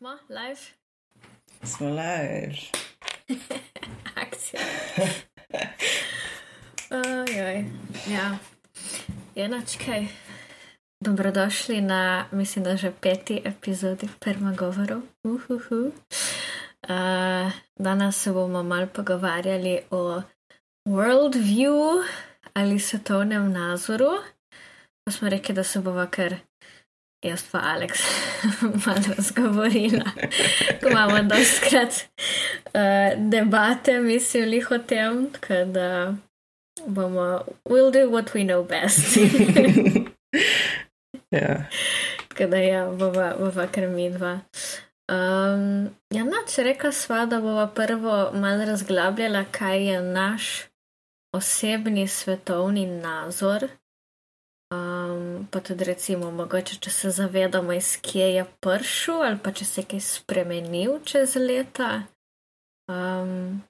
Smo live? Smo live. Akcija. Ojoj. Ja, enačkaj. Dobrodošli na, mislim, da že peti epizodi Permagovorov. Uhuhu. Uh, danes se bomo mal pogovarjali o worldview ali svetovnem nazoru. Pa smo rekli, da se bova kar jaz pa Aleks malo razgovorila. Ko imamo doskrat uh, debate, mislim, o tem, da bomo we'll do what we know best. ja. Tako da ja, bova, bova kar midva. Um, ja, noč rekla sva, da bova prvo malo razglabljala, kaj je naš osebni svetovni nazor. Um, pa tudi, recimo, mogoče, če se zavedamo, iz kje je prišel, ali pa če se je kaj spremenil čez leta. Um,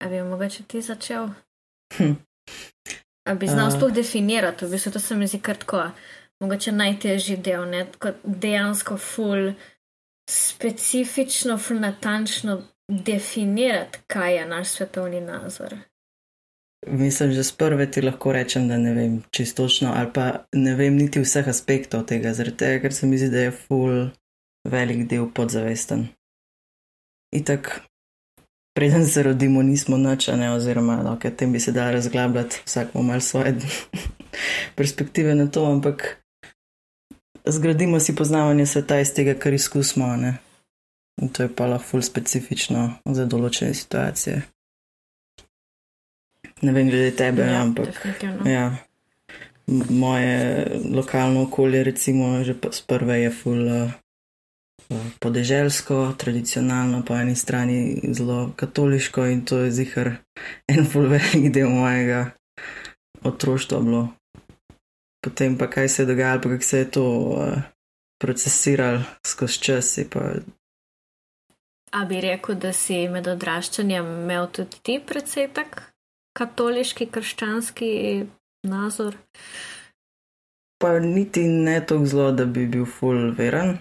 a bi mogoče ti začel? Hm. A bi znal Uh. sploh definirati, v bistvu to se mi zdi kar tako, mogoče najtežji del, ne, tako dejansko ful specifično, ful natančno definirati, kaj je naš svetovni nazor. Mislim, že z prve ti lahko rečem, da ne vem čistočno, ali pa ne vem niti vseh aspektov tega, zaradi tega, ker se mi zdi, da je full velik del podzavesten. Itak, preden se rodimo, nismo nič, ne, oziroma, no, ker tem bi se dal razglabljati, vsak ima malo svoje perspektive na to, ampak zgradimo si poznavanje sveta iz tega, kar izkusimo, ne. In to je pa lahko full specifično za določene situacije. Ne vem, glede tebe, ja, ampak. definitivno. Ja. Moje lokalno okolje, recimo, že sprve je ful uh, podeželsko, tradicionalno, po eni strani zelo katoliško in to je zihar en ful velik del mojega otroštva bilo. Potem pa kaj se je dogajalo, pa kako se je to uh, procesiralo skozi čas, pa A bi rekel, da si med odraščanjem imel tudi ti precej tak katoliški, krščanski nazor? pa niti ne tako zelo, da bi bil full veren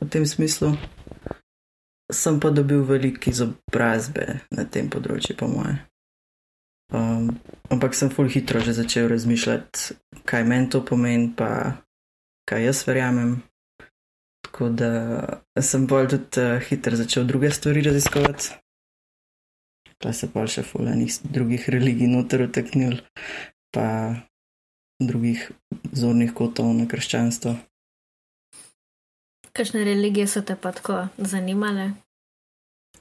v tem smislu. Sem pa dobil veliko izobrazbe na tem področju, po moje. Um, ampak sem full hitro že začel razmišljati, kaj meni to pomeni, pa kaj jaz verjamem. Tako da sem bolj tudi uh, hitro začel druge stvari raziskovati. Pa se pa še full enih drugih religij noter uteknil, pa drugih zornih kotov na krščanstvo. Kakšne religije so te pa tako zanimale?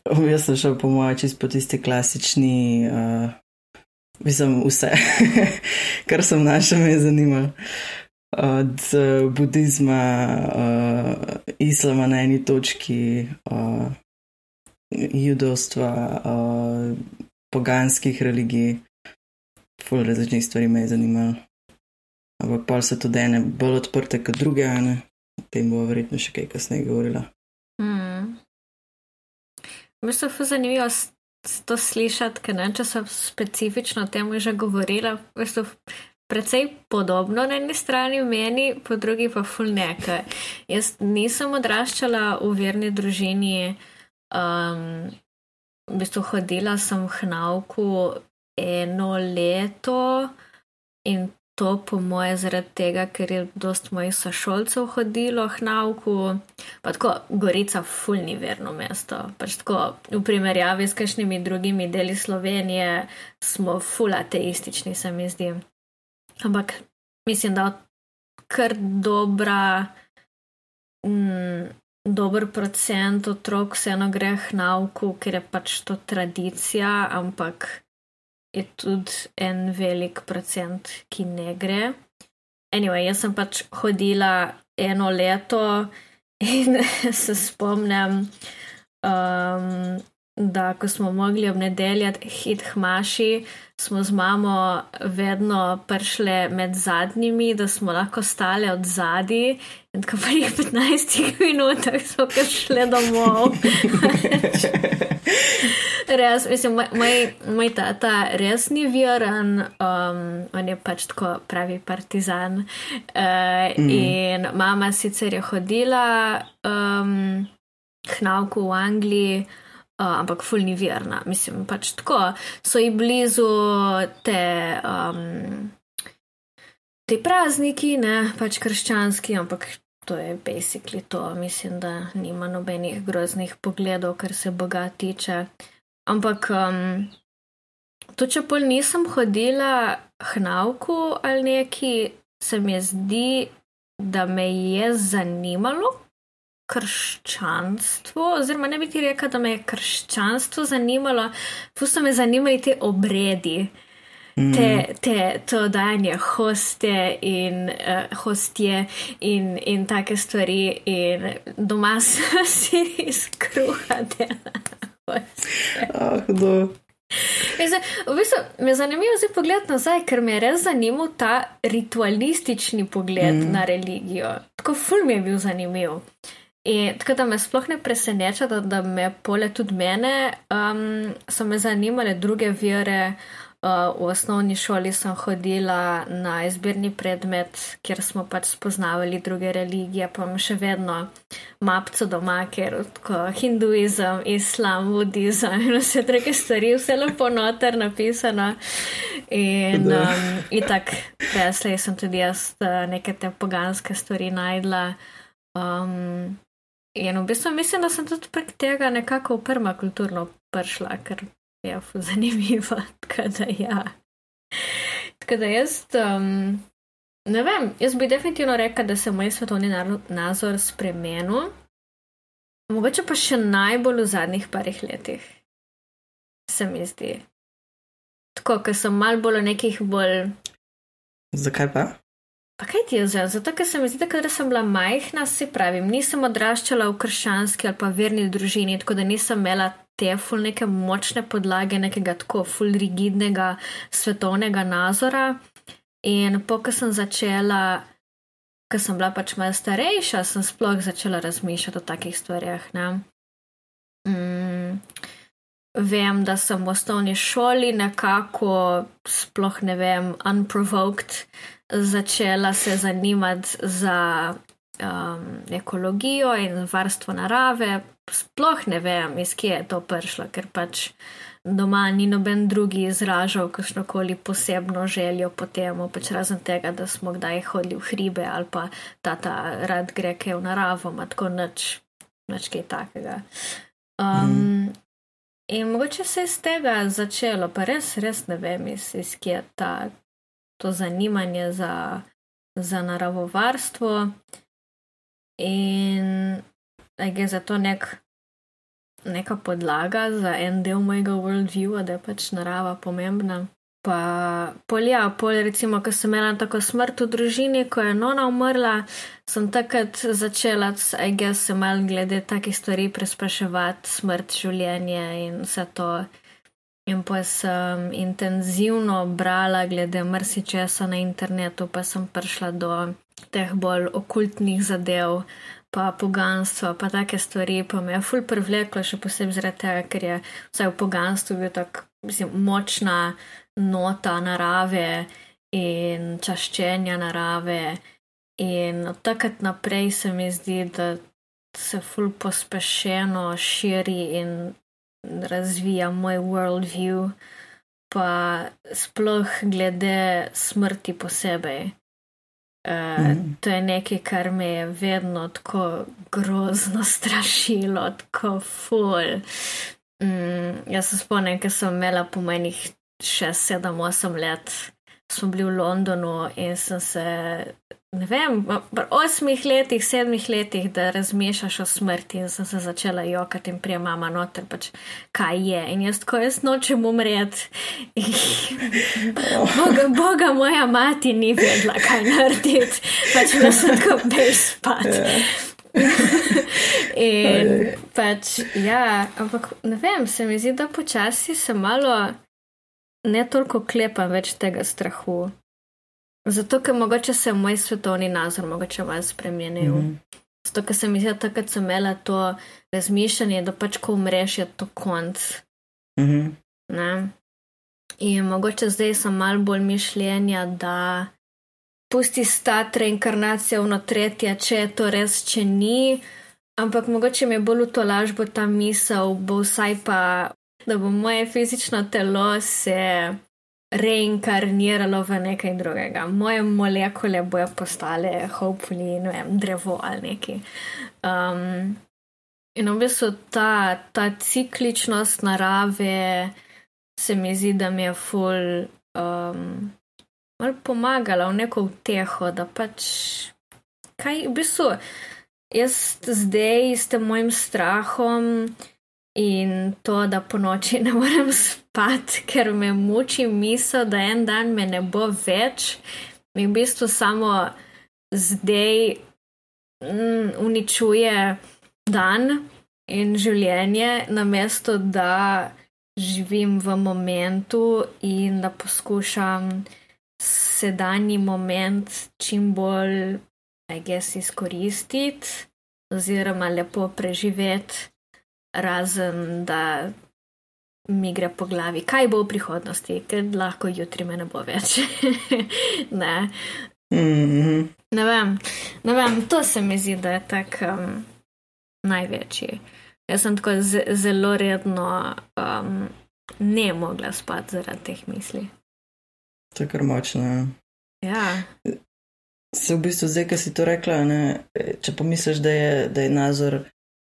Jaz sem šel po mojem čist po tisti klasični, uh, mislim, vse, kar sem našel, me je zanimalo. Od uh, budizma, uh, islama na eni točki, uh, judovstva, uh, poganskih religij, ful različnih stvari me je zanimalo. Ampak pol so tudi ene bolj odprte kot druge, a ne? O tem bo verjetno še kaj kasneje govorila. Hmm. V bistvu je zanimivo to slišati, ker ne če sem specifično o tem že govorila. Bistvu precej podobno na eni strani meni, po drugi pa ful nekaj. Jaz nisem odraščala v verni družini, um, v bistvu hodila sem v Hnavku eno leto in to po moje zaradi tega, ker je dost mojih sošolcev hodilo v Hnavku. Pa tako, Gorica, fulni verno mesto. Pač tako, v primerjavi s kakšnimi drugimi deli Slovenije, smo ful ateistični, se mi zdi. Ampak mislim, da kar dobra, mm, dober procent otrok vseeno gre k nauku, ker je pač to tradicija, ampak je tudi en velik procent, ki ne gre. Anyway, jaz sem pač hodila eno leto in se spomnim, um, da ko smo mogli ob nedeljah hit hmaši, smo z mamo vedno prišle med zadnjimi, da smo lahko stale od zadaj. In tako po nekaj 15 minutah smo kar šle domov. Res, mislim, moj, moj, moj tata res ni veren, um, on je pač tako pravi partizan. Uh, mm. In mama sicer je hodila um, k nauku v Angliji, uh, ampak fulni verna. Mislim, pač tako so ji blizu te. Um, Ti prazniki, ne pač krščanski, ampak to je basically to. Mislim, da nima nobenih groznih pogledov, kar se Boga tiče. Ampak um, to, če pol nisem hodila k nauku ali neki, se mi zdi, da me je zanimalo krščanstvo, oziroma ne bi ti rekel, da me je krščanstvo zanimalo, tu so me zanimali te obredi. Te, mm. te, to dajanje hoste in uh, hostje in, in take stvari, in doma si iz kruha dela. Ah, oh, Zdaj, v bistvu, me je zanimivo zdaj pogled nazaj, ker me je res zanimal ta ritualistični pogled mm. na religijo. Tako ful mi je bil zanimiv. In tako da me sploh ne preseneča, da, da me pole tudi mene, um, so me zanimale druge vere. Uh, v osnovni šoli sem hodila na izbirni predmet, kjer smo pač spoznavali druge religije, pa imam še vedno mapco doma, ker tako hinduizem, islam, budizem in vse druge stvari, vse lepo noter napisano. In, um, in tako, preslej sem tudi jaz uh, neke te poganske stvari najdla. Um, in v bistvu mislim, da sem tudi prek tega nekako v permakulturno prišla, ker je zanimivo. Tako da, ja. Tako da jaz, um, ne vem, jaz bi definitivno rekel, da se moj svetovni nazor spremenil. Mogoče pa še najbolj v zadnjih parih letih, se mi zdi. Tako, ker sem mal bolj v nekih bolj. Zakaj pa? Pa kaj ti je zdaj? Zato, ker se mi zdi, da sem bila majhna, se pravim, nisem odraščala v krščanski ali pa verni družini, tako da nisem imela te ful neke močne podlage, nekega tako ful rigidnega svetovnega nazora. In po, ko sem začela, ko sem bila pač malo starejša, sem sploh začela razmišljati o takih stvarih. Mm, vem, da sem v osnovni šoli nekako, sploh ne vem, unprovoked, začela se zanimati za um, ekologijo in varstvo narave. Sploh ne vem, iz kje je to prišlo, ker pač doma ni noben drugi izražal kakšnokoli posebno željo po tem, pač razen tega, da smo kdaj hodili v hribe ali pa tata rad gre kaj v naravo, ima tako nič, nič kaj takega. Um, mm. In mogoče se je iz tega začelo, pa res, res ne vem, iz, iz kje je ta, to zanimanje za, za naravovarstvo. In je zato nek, neka podlaga za en del mojega worldviewa, da je pač narava pomembna. Pa polja, pol recimo, ko sem imela tako smrt v družini, ko je nona umrla, sem takrat začela, aj ga se mal glede takih stvari prespraševati, smrt, življenje in vse to. In pa sem intenzivno brala glede marsičesa na internetu, pa sem prišla do teh bolj okultnih zadev, pa poganstva, pa take stvari, pa me je ful privleklo, še posebej zaradi tega, ker je vsaj v poganstvu bil tako močna nota narave in čaščenja narave. In od takrat naprej se mi zdi, da se ful pospešeno širi in razvija moj worldview, pa sploh glede smrti posebej. Uh, to je nekaj, kar me je vedno tako grozno strašilo, tako ful. Mm, jaz se spomnim, ker sem imela po menih 6, 7, 8 let, smo bili v Londonu in sem se ne vem, v osmih letih, sedmih letih, da razmišljaš o smrti in sem se začela jokati in prije mama noter, pač kaj je. In jaz tako, jaz nočem umreti. Boga, Boga, moja mati ni vedela, kaj narediti, pač da sem tako bej spat. Ja. in pač, ja, ampak ne vem, se mi zdi, da počasi se malo ne toliko klepam več tega strahu. Zato, ker mogoče se je moj svetovni nazor mogoče malo spremenil. Mm -hmm. Zato, ker se mi zdi, da takrat sem imela to razmišljanje, da pač ko umreš, je to konc. Mm -hmm. In mogoče zdaj sem malo bolj mišljenja, da pusti sta reinkarnacija v no tretje, če je to res, če ni. Ampak mogoče mi je bolj v to lažbo ta misel, bo vsaj pa, da bo moje fizično telo se reinkarniralo v nekaj drugega. Moje molekule bojo postale, hopefully, ne vem, drevo ali neki. Um, in v bistvu ta, ta cikličnost narave se mi zdi, da mi je ful. Um, Mal pomagala v neko uteho, da pač, kaj v bistvu, jaz zdaj s tem mojim strahom in to, da po noči ne morem spati, ker me muči misel, da en dan me ne bo več, mi v bistvu samo zdaj mm, uničuje dan in življenje, namesto da živim v momentu in da poskušam sedanji moment čim bolj I guess, izkoristiti oziroma lepo preživeti, razen da mi gre po glavi, kaj bo v prihodnosti, ker lahko jutri me ne bo več. ne. Mm -hmm. ne, vem, ne vem, to se mi zdi, da je tak um, največji. Jaz sem tako zelo redno um, ne mogla spati zaradi teh misli. To je kar močno. Ja. Se v bistvu zdaj, ki si to rekla, ne, če pomisliš, da je, da je nazor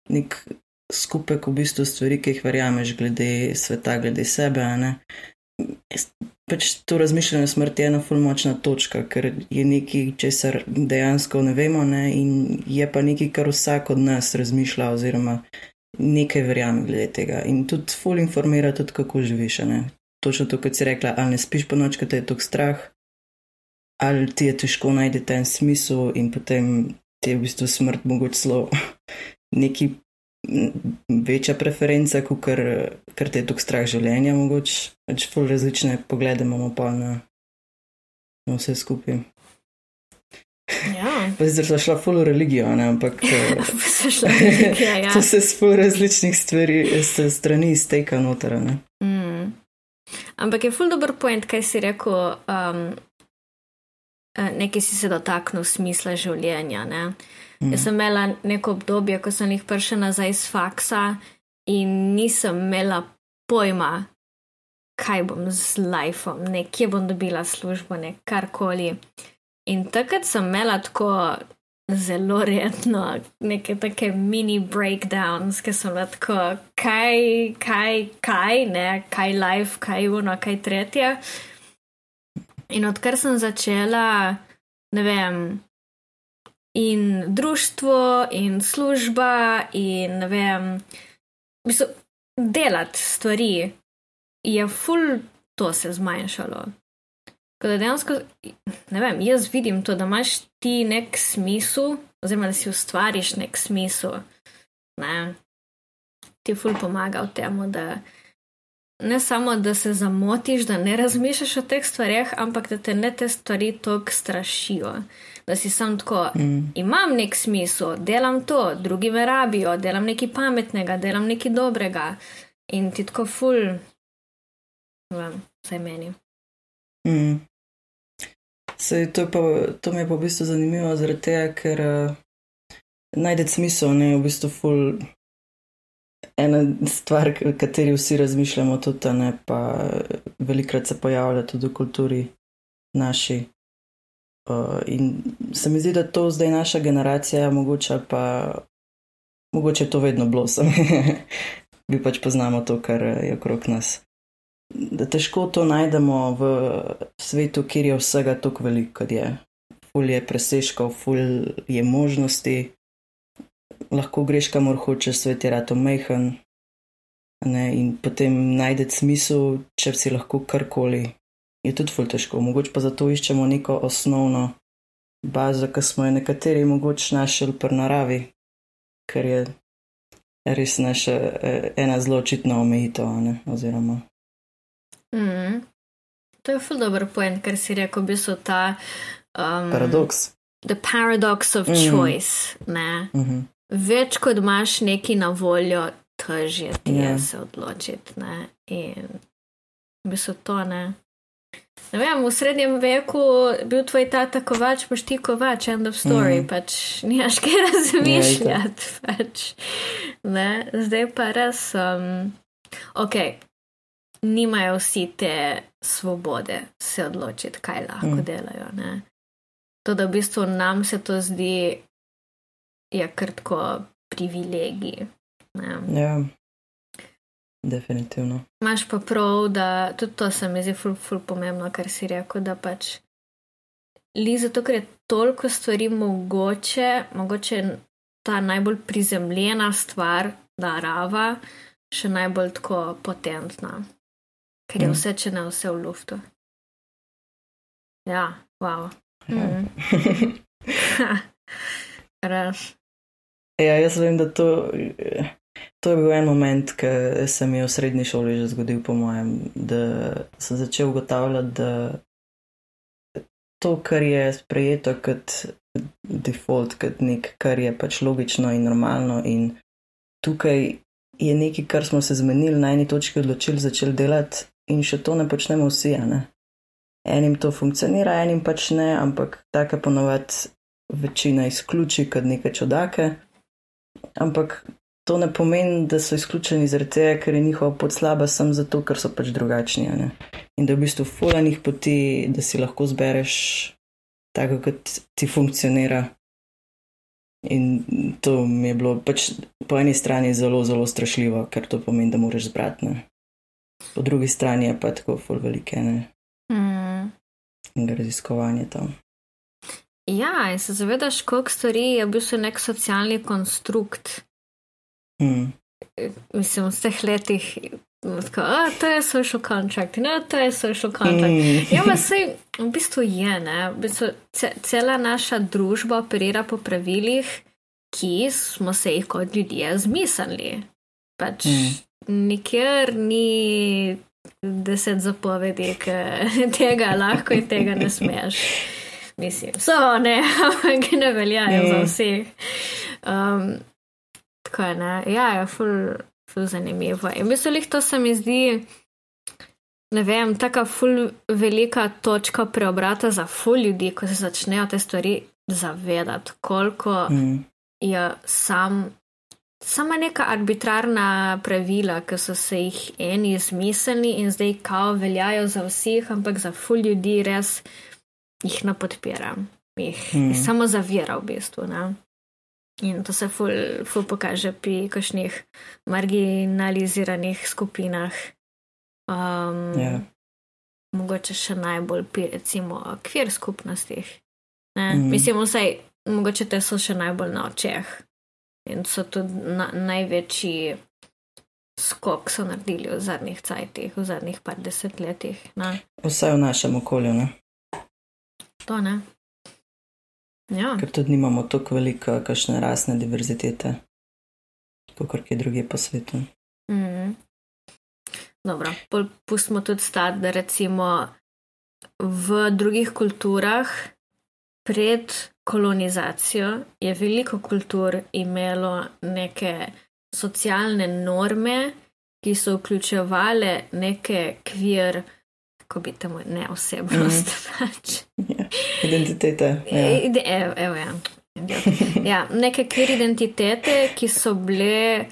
nek skupek v bistvu stvari, ki jih verjameš glede sveta, glede sebe, pač to razmišljanje smrti je ena fulmočna točka, ker je nekaj, česar dejansko ne vemo ne, in je pa nekaj, kar vsak od nas razmišlja oziroma nekaj verjame glede tega in tudi ful informira tudi, kako živiš. Ne. Točno to, kot si rekla, ali ne spiš po noč, ker te je tok strah ali ti je težko najti ten smisel, in potem ti je v bistvu smrt mogoče celo neki večja preferenca, kot kar, kar te je tok strah življenja, mogoče pač pol različne poglede imamo pa na, na vse skupaj. Ja. Zdaj smo šli v religijo, ne? ampak religija, ja. to se s pol različnih stvari, strani izteka noter. Mm. Ampak je ful dobr point, kaj si rekel. Um, Eh, nekaj si se dotaknil smisla življenja. Mm. Jaz sem imela neko obdobje, ko sem jih prišla nazaj iz faksa in nisem imela pojma, kaj bom z lifeom, nekje bom dobila službo, ne karkoli. In takrat sem imela tako zelo redno neke take mini breakdowns, ki so bile tako, kaj, kaj, kaj, ne, kaj life, kaj uno, kaj tretje. In odkar sem začela, ne vem, in društvo, in služba, in ne vem, mislim, delati stvari, je ful to se zmanjšalo. Tako da dejansko, ne vem, jaz vidim to, da imaš ti nek smisel, oziroma da si ustvariš nek smisel. Ne? Ti ful pomaga v tem, da ne samo, da se zamotiš, da ne razmišljaš o teh stvarih, ampak da te ne te stvari tako strašijo. Da si sam tako, mm. imam nek smisel, delam to, drugi me rabijo, delam nekaj pametnega, delam nekaj dobrega. In ti tako ful, vem, vsaj meni. Mm. Sej, to, pa, to mi je pa v bistvu zanimivo, zaradi tega, ker uh, najdete smisel, ne v bistvu ful ena stvar, o kateri vsi razmišljamo, tudi ne, pa velikrat se pojavlja tudi v kulturi naši. Uh, in se mi zdi, da to zdaj naša generacija, mogoče pa mogoče to vedno bilo, sem. Mi pač poznamo to, kar je okrog nas. Da težko to najdemo v svetu, kjer je vsega tako veliko, kot je. Ful je presežkov, ful je možnosti, lahko greš kamor hočeš, svet je rato mehen. Ne, in potem najdete smisel, če si lahko karkoli. Je tudi ful težko, mogoče pa zato iščemo neko osnovno bazo, ki smo jo nekateri mogoče našli pri naravi, ker je res naša e, ena zelo očitna omejitev. Oziroma. Mm. To je ful dobr poen, ker si rekel, bi so ta um, paradoks. The paradox of mm. choice. Mm -hmm več kot imaš neki na voljo, težje ti je yeah. Ja. se odločiti. Ne? In bi se to ne. Ne vem, v srednjem veku je bil tvoj tata kovač, boš ti kovač, end of story, mm. pač nimaš kaj razmišljati. Pač. Ne, zdaj pa res, um, ok, nimajo vsi te svobode se odločiti, kaj lahko mm. delajo. Ne. To, da v bistvu nam se to zdi, je krtko privilegij. Ja. Definitivno. Máš pa prav, da tudi to se mi zdi ful, ful pomembno, kar si rekel, da pač li zato, ker je toliko stvari mogoče, mogoče ta najbolj prizemljena stvar, narava, še najbolj tako potentna, ker je mm. vse, če ne vse v luftu. Ja, wow. Ja. Mm. Res. Ja, jaz vem, da to. To je bil en moment, ki se mi je v srednji šoli že zgodil, po mojem, da sem začel ugotavljati, da to, kar je sprejeto kot default, kot nek, kar je pač logično in normalno, in tukaj je nekaj, kar smo se zmenili na eni točki odločili, začeli delati, in še to ne počnemo vsi. Ne? Enim to funkcionira, enim pač ne, ampak tako ponovadi večina izključi kot neke čudake. Ampak to ne pomeni, da so izključeni zaradi tega, ker je njihova pot slaba, samo zato, ker so pač drugačni. Ne? In da je v bistvu fulanih poti, da si lahko zbereš tako, kot ti funkcionira. In to mi je bilo pač po eni strani zelo, zelo strašljivo, ker to pomeni, da moraš zbrati. Ne? Po drugi strani je pa tako ful velike. Mm. In raziskovanje tam. Ja, in se zavedaš, koliko stvari je v bistvu nek socialni konstrukt. Mm. Mislim, v vseh letih, tako, a, to je social contract, no, to je social contract. Mm. Ja, pa se v bistvu je, ne, v bistvu cela naša družba operira po pravilih, ki smo se jih kot ljudje zmislili. Pač mm. nikjer ni deset zapovedi, tega lahko in tega ne smeš. Mislim, so ne, ampak ne veljajo mm. za vseh. Um, tako je, ne? ja, je ful, ful zanimivo. In mislim, da to se mi zdi, ne vem, tako ful velika točka preobrata za ful ljudi, ko se začnejo te stvari zavedati, koliko mm. je sam. Sama neka arbitrarna pravila, ki so se jih eni izmislili in zdaj kao veljajo za vseh, ampak za ful ljudi res jih ne podpiram, jih, mm. samo zavira v bistvu. Ne? In to se ful, ful pokaže pri kakšnih marginaliziranih skupinah. Um, yeah. Ja. Mogoče še najbolj pri recimo kvir skupnostih. Mm. Mislim, vsaj, mogoče te so še najbolj na očeh. In so tudi na, največji skok so naredili v zadnjih cajtih, v zadnjih par desetletjih. Ne? Vsaj v našem okolju, ne? To ne. Ja. Ker tudi nimamo tako velike, kakšne rasne diverzitete, kot kje druge po svetu. Mm. Dobro, pustimo tudi stati, da recimo v drugih kulturah pred kolonizacijo je veliko kultur imelo neke socialne norme, ki so vključevale neke kvir kako bi temu ne osebnost. Mm. Pač. Ja. Identitete. Ja. Ide, evo, evo, ja. ja, neke kvir identitete, ki so bile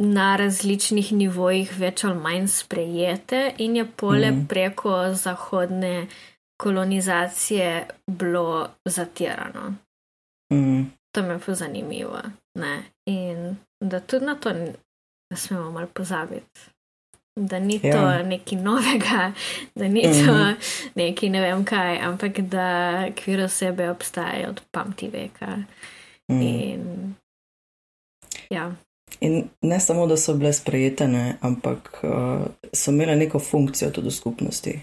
na različnih nivojih več ali manj sprejete in je pole mm. preko zahodne kolonizacije bilo zatirano. Mm. To me je pa zanimivo. Ne? In da tudi na to ne smemo mal pozabiti da ni ja. to nekaj novega, da ni mm -hmm. to nekaj ne vem kaj, ampak da kvir osebe obstajajo od pamti veka. Mm. In, ja. In ne samo, da so bile sprejete, ne, ampak uh, so imele neko funkcijo tudi v skupnosti.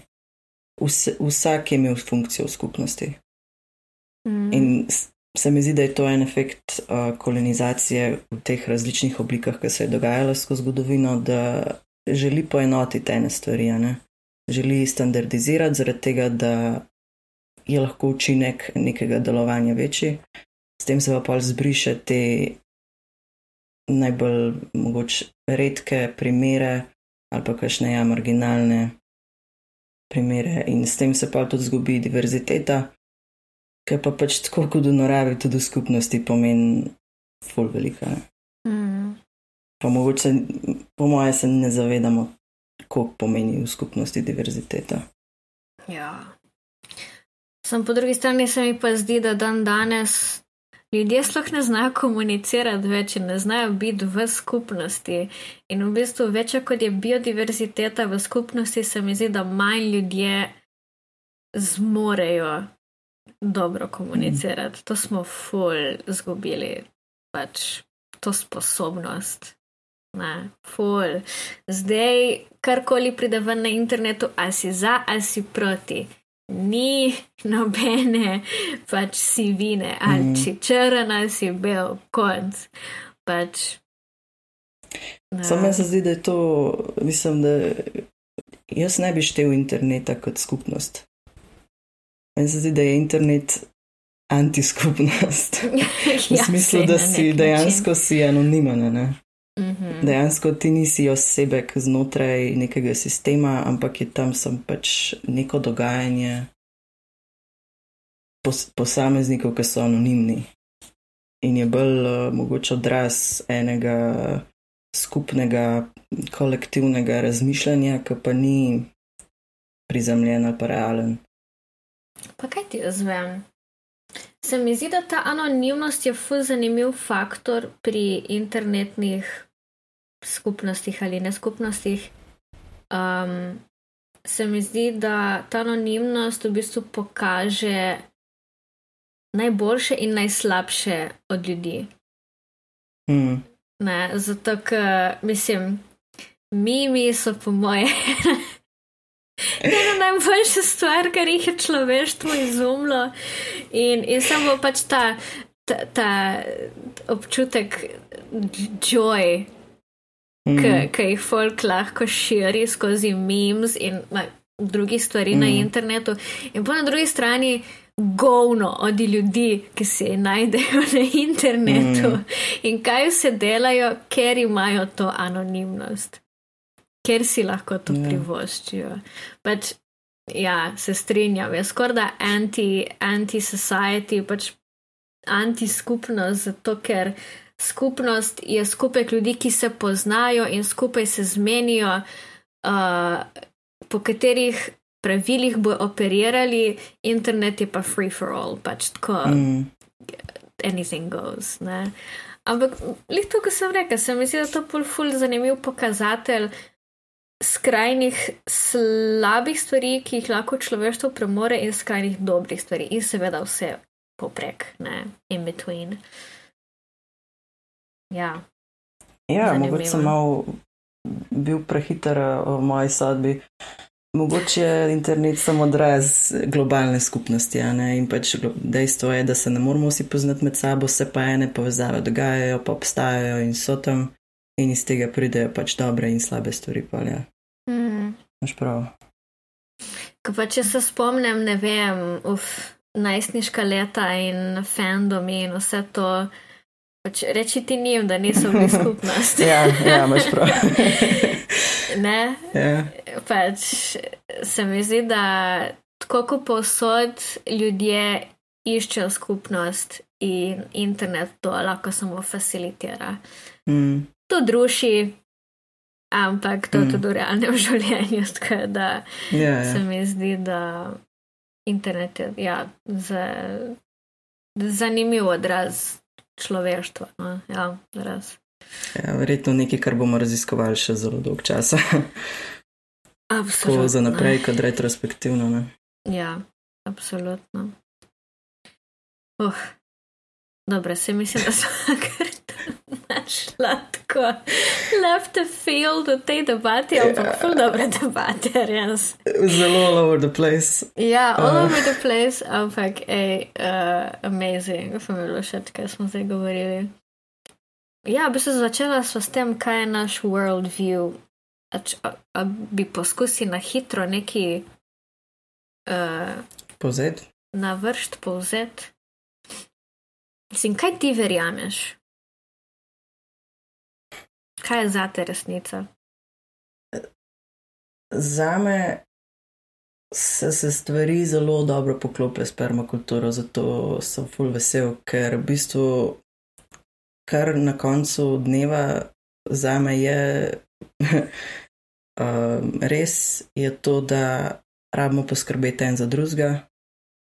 Vse, vsak je imel funkcijo v skupnosti. Mm. In se mi zdi, da je to en efekt uh, kolonizacije v teh različnih oblikah, ki se je dogajalo skozi zgodovino, da želi poenotiti ene stvari, ne? želi standardizirati, zaradi tega, da je lahko učinek nekega delovanja večji. S tem se pa pa zbriše te najbolj mogoče redke primere ali pa kakšne ja, marginalne primere in s tem se pa tudi zgubi diverziteta, ki pa pač tako kot v naravi, tudi v skupnosti pomeni ful velika. Mm. Pa mogoče, po moje, se ne zavedamo, koliko pomeni v skupnosti diverziteta. Ja. Sam po drugi strani se mi pa zdi, da dan danes ljudje sploh ne znajo komunicirati več in ne znajo biti v skupnosti. In v bistvu več, kot je biodiverziteta v skupnosti, se mi zdi, da manj ljudje zmorejo dobro komunicirati. To smo ful zgubili, pač to sposobnost. Ne, ful. Zdaj, karkoli pride ven na internetu, a si za, a si proti ni nobene pač sivine, ali Mhm. si črn ali si bel, konc. Pač, ne. Samo meni se zdi, da je to, mislim, da jaz ne bi štel interneta kot skupnost. Meni se zdi, da je internet antiskupnost. V Ja, smislu, da si dejansko si anonimen. Način. Mhm. Dejansko ti nisi osebek znotraj nekega sistema, ampak je tam sem pač neko dogajanje pos posameznikov, ki so anonimni. In je bolj uh, mogoče odraz enega skupnega, kolektivnega razmišljanja, ki pa ni prizemljen ali pa realen. Pa kaj ti jaz vem? Se mi zdi, da ta anonimnost je fuz zanimiv faktor pri internetnih skupnostih ali neskupnostih. Um, se mi zdi, da ta anonimnost v bistvu pokaže najboljše in najslabše od ljudi. Hmm. Ne, zato, ker mislim, mimi so po moje ena najboljša stvar, kar jih je človeštvo izumilo. In, in samo pač ta, ta, ta občutek joy, Mm. ki jih folk lahko širi skozi memes in ma, drugih stvari mm. na internetu, in pa na drugi strani govno od ljudi, ki se najdejo na internetu Mhm. in kaj vse delajo, ker imajo to anonimnost, ker si lahko to Ja. privoščijo. Pač, ja, se strinjam, je skoraj da anti, anti-society, pač anti-skupnost, zato ker skupnost je skupek ljudi, ki se poznajo in skupaj se zmenijo, uh, po katerih pravilih bo operirali, internet je pa free for all, pač tako Mm. anything goes. Ne? Ampak, lih to, kar sem rekel, se mi zdi, da je to pol ful zanimiv pokazatelj skrajnih slabih stvari, ki jih lahko človeštvo premore, in skrajnih dobrih stvari, in seveda vse poprek, ne, in between. Ja, Ja, mogoče sem mal bil prehiter eh, v moji sodbi. Mogoče je internet samo odraz globalne skupnosti, in pač dejstvo je, da se ne moramo vsi poznati med sabo, se pa ene povezave dogajajo, pa obstajajo in so tam, in iz tega pridejo pač dobre in slabe stvari. Pa, ja. mm. Maš prav. Ko pa če se spomnim, ne vem, uf, najstniška leta in fandomi in vse to. Pač reči ti njim, da niso bili skupnost. Ja, ja, imaš prav. ne, ja. pač se mi zdi, da tako kot povsod ljudje iščejo skupnost in internet to lahko samo facilitira. mm, To druši, ampak to Mm. tudi v realnem življenju. Tako da ja, se ja. mi zdi, da internet je ja, za, zanimiv odraz človeštva. No? Ja, res. ja, verjetno nekaj, kar bomo raziskovali še zelo dolg čas. Absolutno. Tako za naprej, kot retrospektivno. Ne? Ja, absolutno. Uh, dobro, se mislim, da sem kar našla tako left the field v tej debati, ampak Ja. yeah. ful dobre debate, res. Zelo all over the place. Ja, all Uh. over the place, ampak ej, uh, amazing, sem bilo všeč, kaj smo zdaj govorili. Ja, bi se začela sva s tem, kaj je naš worldview. A, č- a, a bi poskusili na hitro neki uh, Pozet. na vrst povzeti. Mislim, kaj ti verjameš? Kaj je za te resnica? Za me se, se stvari zelo dobro poklopijo s permakulturo, zato sem full vesel, ker v bistvu kar na koncu dneva za me je um, res, je to, da rabimo poskrbeti en za drugega,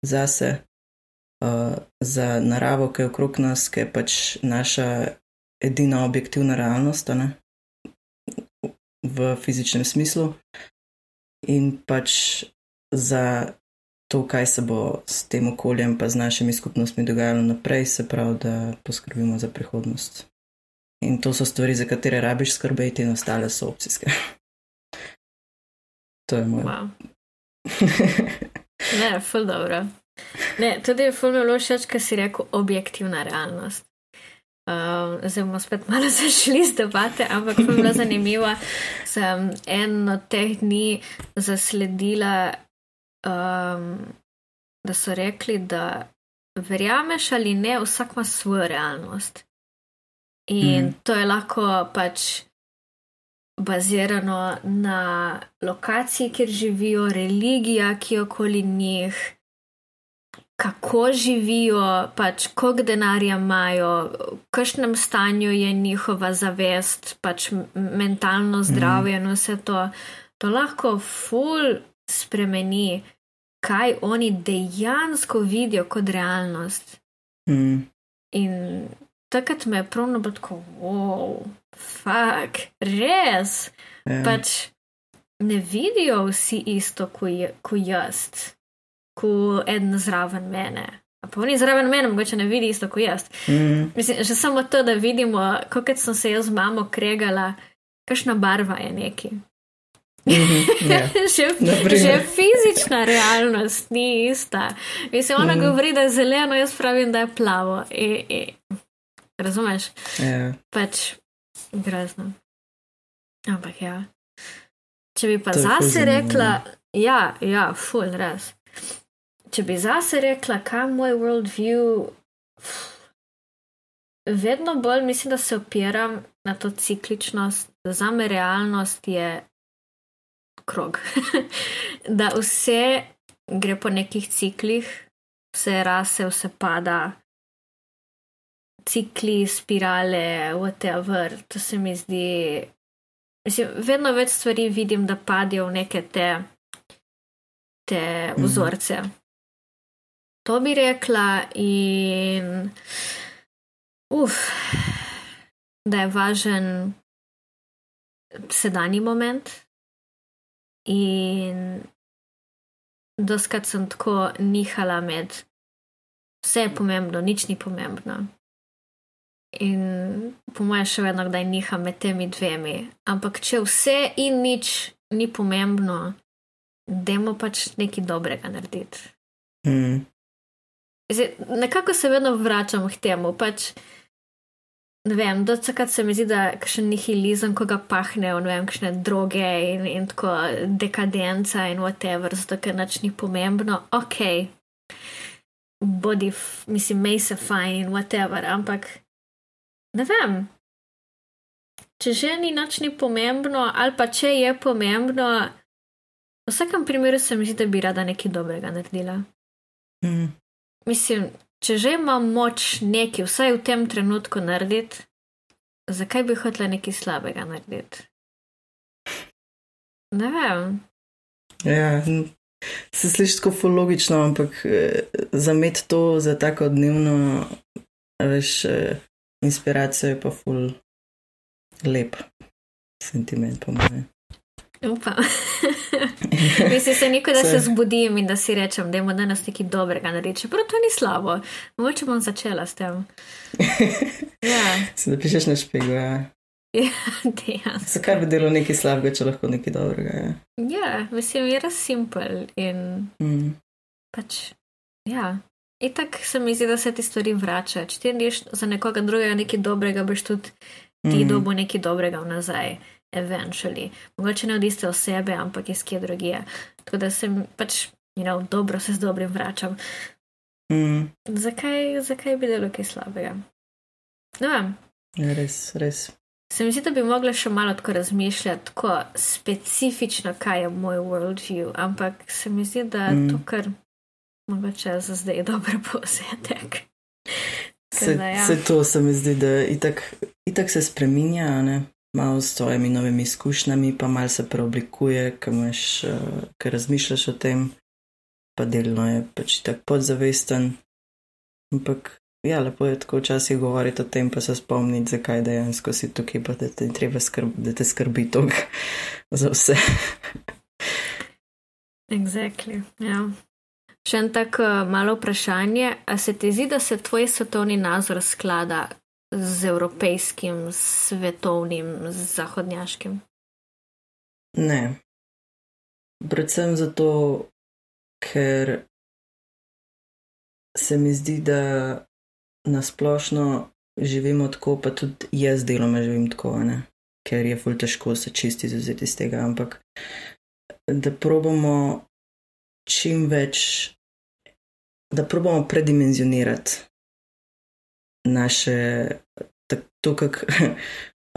zase, uh, za naravo, ki je okrog nas, ki je pač naša edina objektivna realnost ne? v fizičnem smislu. In pač za to, kaj se bo s tem okoljem, pa z našimi skupnostmi dogajalo naprej, se pravi, da poskrbimo za prihodnost. In to so stvari, za katere rabiš skrbeti, in ostale so opcijske. to je moj. Wow. ne, ful dobro. Ne, tudi je ful bilo všeč, kar si rekel, objektivna realnost. Um, zdaj bomo spet malo zašli z debate, ampak ful bilo zanimivo. Sem eno teh dni zasledila um, da so rekli, da verjameš ali ne, vsak ima svojo realnost. In mm. to je lahko pač bazirano na lokaciji, kjer živijo, religija, ki je okoli njih, kako živijo, pač koliko denarja imajo, v kakšnem stanju je njihova zavest, pač mentalno zdravje mm. in vse to. To lahko ful spremeni kaj oni dejansko vidijo kot realnost. Mm. In takrat me je pravno bilo tako, wow, fuck, res. Yeah. Ja. Pač ne vidijo vsi isto kot jaz, kot en zraven mene. Pa oni zraven mene, mogoče ne vidi isto kot jaz. Mm. Mislim, že samo to, da vidimo, kako sem se jaz z mamo kregala, kakšna barva je neki. Mhm, ja. že, že fizična realnost ni ista. Mislim, ona mm. govori, da je zeleno, jaz pravim, da je plavo. E, e. Razumeš? Ja. Pač grozno. Ampak ja. Če bi pa zase rekla, ja, ja, full res. Če bi zase rekla, kam moj worldview, vedno bolj mislim, da se opiram na to cikličnost, da za me realnost je krog. da vse gre po nekih ciklih, vse rase, vse pada, cikli, spirale, whatever. To se mi zdi. Mislim, vedno več stvari vidim, da padijo v neke te, te mhm. vzorce. Mm -hmm. To bi rekla, in uf, da je važen sedanji moment, In doskrat sem tako nihala med vse je pomembno, nič ni pomembno. In po mojem, še vedno kdaj niham med temi dvemi. Ampak če vse in nič ni pomembno, dajmo pač nekaj dobrega narediti. Mm. Zdaj, nekako se vedno vračam k temu. Pač, ne vem, do takrat se mi zdi, da je še nihilizem, ko ga pahne, ne vem, kakšne droge in, in tako dekadenca in whatever, zato ker nič ni pomembno. Ok, bodi, mislim, mej se fajn in whatever, ampak ne vem. Če že ni nič ni pomembno, ali pa če je pomembno, v vsakem primeru se mi zdi, da bi rada nekaj dobrega naredila. Mm. Mislim, če že imam moč nekaj, vsaj v tem trenutku narediti, zakaj bi hotela nekaj slabega narediti? Ne vem. Ja, se sliši tako logično, ampak eh, za med to, za tako dnevno, veš, eh, inspiracijo je pa ful lep sentiment, po mojem. Upam. Mislim, se nikoli, da se zbudim in da si rečem, da je danes nekaj dobrega narediti. Čeprav to ni slabo, mogoče bom začela s tem. Ja. Se zapišeš na špegu, ja. Ja, dejansko. Zakaj bi delo nekaj slabega, če lahko nekaj dobrega je? Ja, mislim, je res simpel in mm. pač, ja. In tako se mi zdi, da se ti stvari vračajo. Če ti neš za nekoga drugega nekaj dobrega, boš tudi ti mm. dobo nekaj dobrega nazaj eventually. Mogoče ne od iste osebe, ampak iz kje drugje. Tako da sem pač, you know, dobro se z dobrim vračam. Mm. Zakaj, zakaj bi delo kaj slabega? Ne vem. Ja, res, res. Se mi zdi, da bi mogla še malo tako razmišljati, tako specifično, kaj je moj worldview, ampak se mi zdi, da je Mm. to kar mogoče za zdaj dober povzetek. Se, da, ja. se to se mi zdi, da itak, itak se spreminja, ne? Malo s svojimi novimi izkušnjami, pa malo se preoblikuje, ker imaš, uh, ker razmišljaš o tem, pa delno je pač tako podzavesten. Ampak ja, lepo je tako včasih govoriti o tem, pa se spomniti, zakaj dejansko si tukaj, pa da te, treba skrb, da te skrbi tog za vse. Exactly, ja. Še en tak uh, malo vprašanje. A se ti zdi, da se tvoj svetovni nazor sklada z evropejskim, svetovnim, z zahodnjaškim? Ne. Predvsem zato, ker se mi zdi, da nasplošno živimo tako, pa tudi jaz deloma živim tako, ne? ker je ful težko se čisti izuzeti iz tega, ampak da probamo čim več, da probamo predimenzionirati naše, to, kako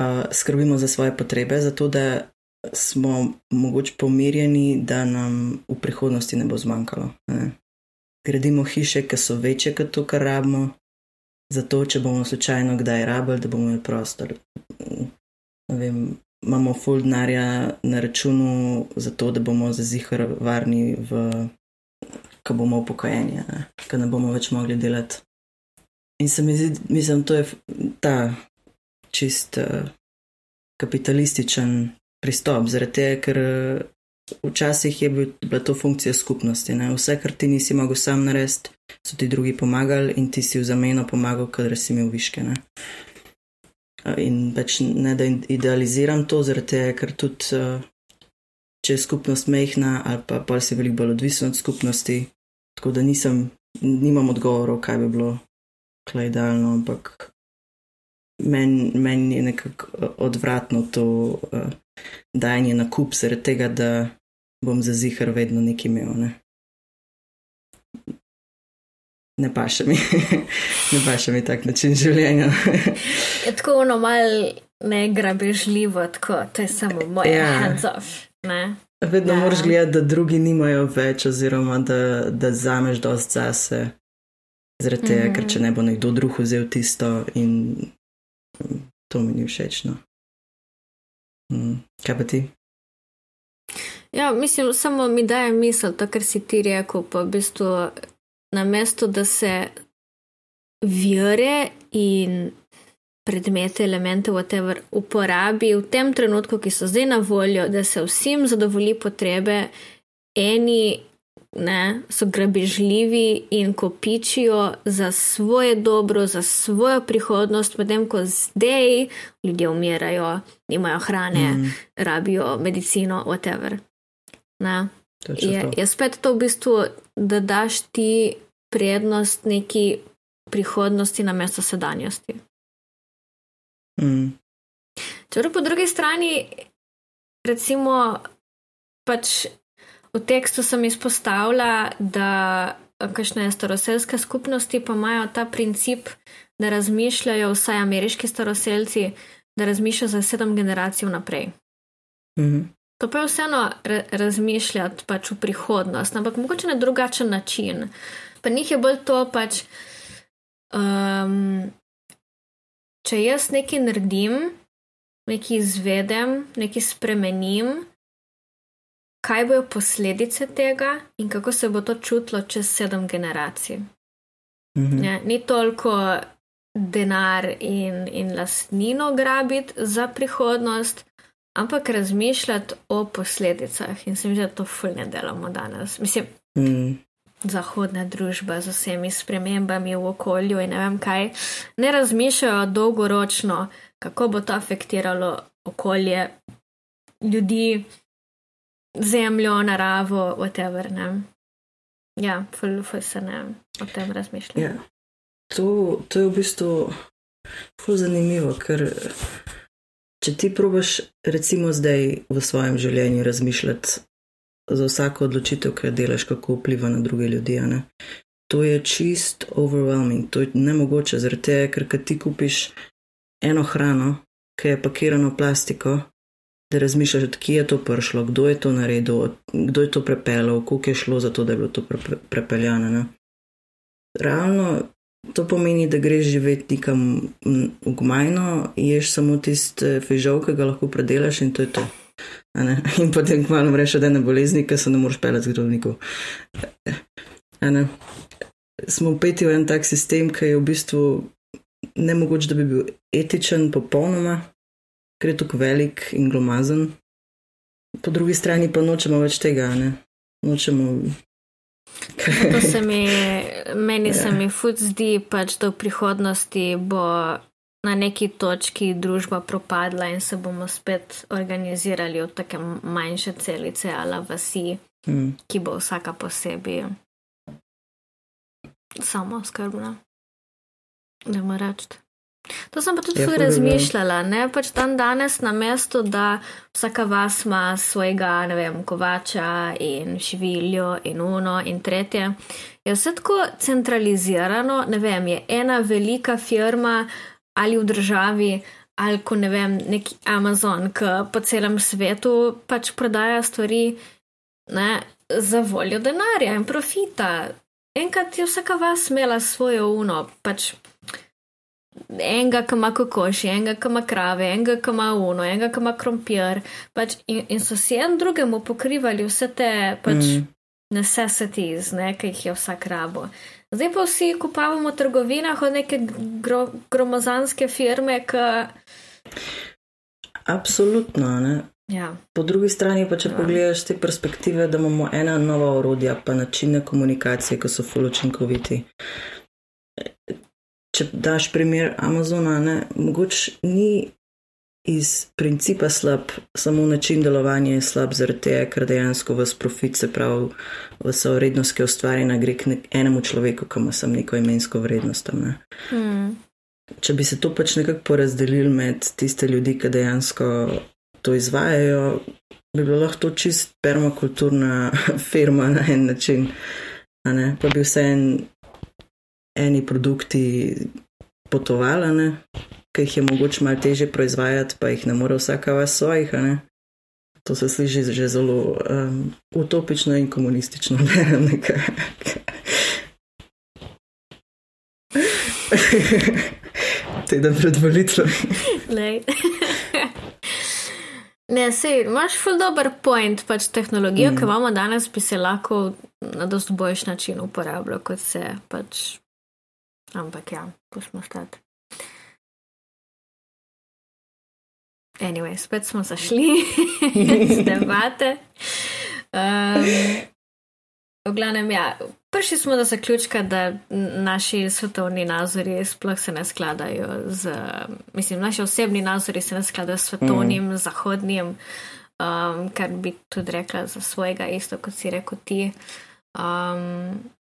uh, skrbimo za svoje potrebe, zato da smo mogoče pomirjeni, da nam v prihodnosti ne bo zmanjkalo. Ne? Gradimo hiše, ki so večje kot to, kar rabimo, zato če bomo slučajno kdaj rabili, da bomo imeli prostor. Vem, imamo full denarja na računu, zato da bomo za zihar varni, ko bomo upokojeni, ko ne bomo več mogli delati. In se mi zdi, mislim, to je ta čist uh, kapitalističen pristop, zaradi tega, ker eh, včasih je bil, bila to funkcija skupnosti. Ne? Vse, kar ti nisi mogel sam narediti, so ti drugi pomagali in ti si v zameno pomagal, kadar si imel viške. Ne? Eh, In pač ne da idealiziram to, zaradi tega, ker tudi eh, če je skupnost mehna ali pa pa si veliko bolj odvisen od skupnosti, tako da nisem, nimam odgovorov, kaj bi bilo idealno, ampak meni men je nekako eh, odvratno to uh, dajanje na kup, zaradi tega, da bom za zihar vedno nekaj imel. Ne, ne paše mi, ne paše mi tak način življenja. Je tako ono mal ne grabežljivo, tako to je samo moj Ja. hands off. Ne? Vedno Ja. moraš gledati, da drugi nimajo več, oziroma da, da zameš dost zase. Zaradi tega, Mhm. ker če ne bo nekdo drug vzel tisto, in mm, to mi ni všeč. No. Mm, Kaj pa ti? Ja, mislim, samo mi daje misel, to, kar si ti rekel, pa v bistvu na mesto, da se vire in predmete, elemente, whatever, uporabi v tem trenutku, ki so zdaj na voljo, da se vsem zadovolji potrebe, eni ne, so grabežljivi in kopičijo za svoje dobro, za svojo prihodnost, medtem ko zdaj ljudje umirajo, nimajo hrane, mm. Rabijo medicino, whatever. Ne. Je, to. je spet to v bistvu, da daš ti prednost neki prihodnosti na mesto sedanjosti. Mm, Čeprav po drugi strani, recimo, pač v tekstu sem izpostavila, da kakšne staroselske skupnosti pa imajo ta princip, da razmišljajo, vsaj ameriški staroselci, da razmišljajo za sedem generacij naprej. mm, To pa je vseeno ra razmišljati pač v prihodnost, ampak mogoče na drugačen način. Pa njih je bolj to pač, um, če jaz nekaj naredim, nekaj izvedem, nekaj spremenim, kaj bojo posledice tega in kako se bo to čutilo čez sedem generacij. mm, Ne, ni toliko denar in, in lastnino grabiti za prihodnost, ampak razmišljati o posledicah. In se mi zdi, da to fulne delamo danes. Mislim, mm, zahodna družba z vsemi spremembami v okolju in ne vem kaj, ne razmišljajo dolgoročno, kako bo to afektiralo okolje, ljudi, zemljo, naravo, whatever. Ne? Ja, ful, ful se ne o tem razmišlja. Ja. To, to je v bistvu ful zanimivo, ker če ti probaš, recimo zdaj v svojem življenju razmišljati za vsako odločitev, ki jo delaš, kako vpliva na druge ljudi, ne? to je čist overwhelming, to je nemogoče, zaradi tega, ker ti kupiš eno hrano, ki je pakirano plastiko, da razmišljaš, odkje je to prišlo, kdo je to naredil, kdo je to prepeljal, koliko je šlo za to, da je bilo to pre, pre, prepeljano. Ne? Realno to pomeni, da greš živeti nekam v gmajno, ješ samo tiste fežal, ki ga lahko predelaš in to je to. In potem malo rečeš, da je na bolezni, ki se ne moreš pelati z zdravnikom. Smo upeti v en tak sistem, ki je v bistvu ne mogoče, da bi bil etičen, popolnoma, ker je tako velik in glomazen. Po drugi strani pa nočemo več tega, ne? nočemo. to se mi, meni ja. se mi fud zdi, pač da v prihodnosti bo na neki točki družba propadla in se bomo spet organizirali v take manjše celice ali vasi, mm. ki bo vsaka posebej samo skrbna. Ne morem reči. To sem pa tudi ja, razmišljala, ne pač dan danes na mestu, da vsaka vas ima svojega, ne vem, kovača in šiviljo in uno in tretje. Je vse tako centralizirano, ne vem, je ena velika firma ali v državi, ali ko ne vem, neki Amazon, ki po celem svetu pač prodaja stvari ne, za voljo denarja in profita. Enkrat je vsaka vas imela svojo uno, pač enega, ki ima kokoši, enega, ki ima krave, enega, ki ima uno, enega, ki ima krompir. Pač in, in so si en drugemu pokrivali vse te pač, mm. necessities, ne, ki jih je vsak rabo. Zdaj pa vsi kupavamo v trgovinah od neke gro, gromozanske firme, ki. Absolutno. Ne? Ja. Po drugi strani pa, če ja. pogledaš te perspektive, da imamo ena nova orodja, pa načine komunikacije, ki so fuločinkoviti če daš primer Amazona, ne, mogoče ni iz principa slab, samo način delovanja je slab, zaradi tega, ker dejansko vas profit, se pravi, vsa vrednost, ki je ustvarjena, gre k enemu človeku, ki ima samo neko imensko vrednost. Ne. Hmm. Če bi se to pač nekako porazdelili med tiste ljudi, ki dejansko to izvajajo, bi bilo lahko to čist permakulturna firma na en način. Pa bi vse en eni produkti potovali, ki jih je mogoče malo teže proizvajati, pa jih ne more vsaka vas svojih. To se sliši že zelo um, utopično in komunistično. Teden pred volitvami. Ne, sej, imaš ful dobr point, pač tehnologijo, mm. ki imamo danes, bi se lahko na dosti boljši način uporabljala, kot se pač Ampak ja, pustimo stati. Anyway, spet smo zašli iz debate. Um, v glavnem, ja, prišli smo do zaključka, da naši svetovni nazori sploh se ne skladajo z, mislim, naši osebni nazori se ne skladajo s svetovnim, mm. zahodnim, um, kar bi tudi rekla za svojega, isto kot si rekel ti. Um,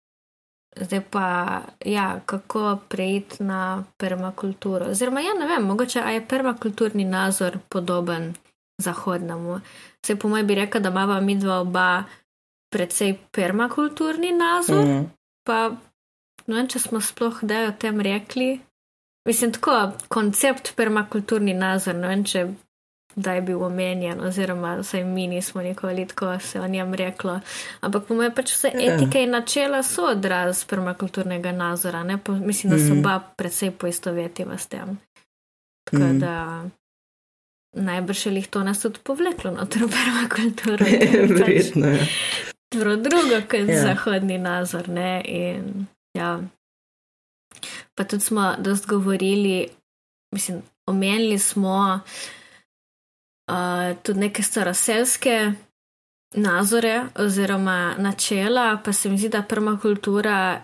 Zdaj pa, ja, kako preiti na permakulturo. Oziroma, ja, ne vem, mogoče je permakulturni nazor podoben zahodnemu. Se po mojem bi rekel, da imamo mi dva oba precej permakulturni nazor. Mm. Pa, no, vem, če smo sploh kdaj o tem rekli. Mislim, tako koncept permakulturni nazor, no, vem, če da je bil omenjen, oziroma vsaj mi nismo nikoli tako se o njem reklo. Ampak po mojem pač vse ja. etike in načela so odraz permakulturnega nazora. Po, mislim, da se mm. oba predvsej poistovetiva s tem. Tako mm. da najbrž je jih to nas tudi povleklo na to permakulturo. Verjetno je. Pač, drugo kot ja. zahodni nazor. Ne? In, ja. Pa tudi smo dosti govorili, mislim, omenili smo tudi neke staroselske nazore oziroma načela, pa se mi zdi, da permakultura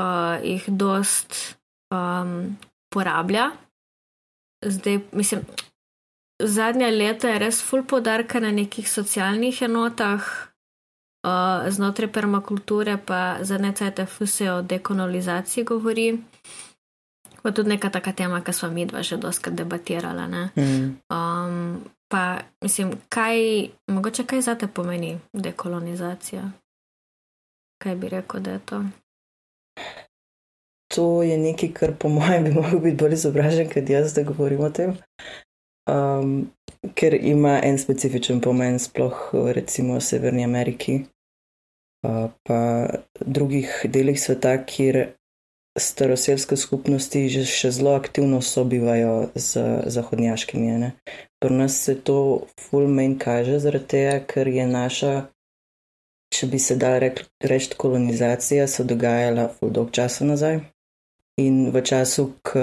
uh, jih dost um, porablja. Zdaj, mislim, zadnja leta je res full podarka na nekih socialnih enotah. Uh, znotraj permakulture pa za necajte fuse o dekolonizaciji govori. Pa tudi neka taka tema, ki smo mi dva že doska debatirala. Mm. Um, pa mislim, kaj, mogoče kaj zate pomeni dekolonizacija? Kaj bi rekel, da je to? to je nekaj, kar po mojem bi lahko biti bolj izobražen, kot jaz, da govorim o tem. Um, ker ima en specifičen pomen, sploh recimo v Severni Ameriki, uh, pa drugih delih sveta, kjer staroselske skupnosti že še zelo aktivno sobivajo z zahodnjaškimi. Pri nas se to full main kaže, zaradi tega, ker je naša, če bi se dal reči, kolonizacija se dogajala full dolg časa nazaj. In v času, ko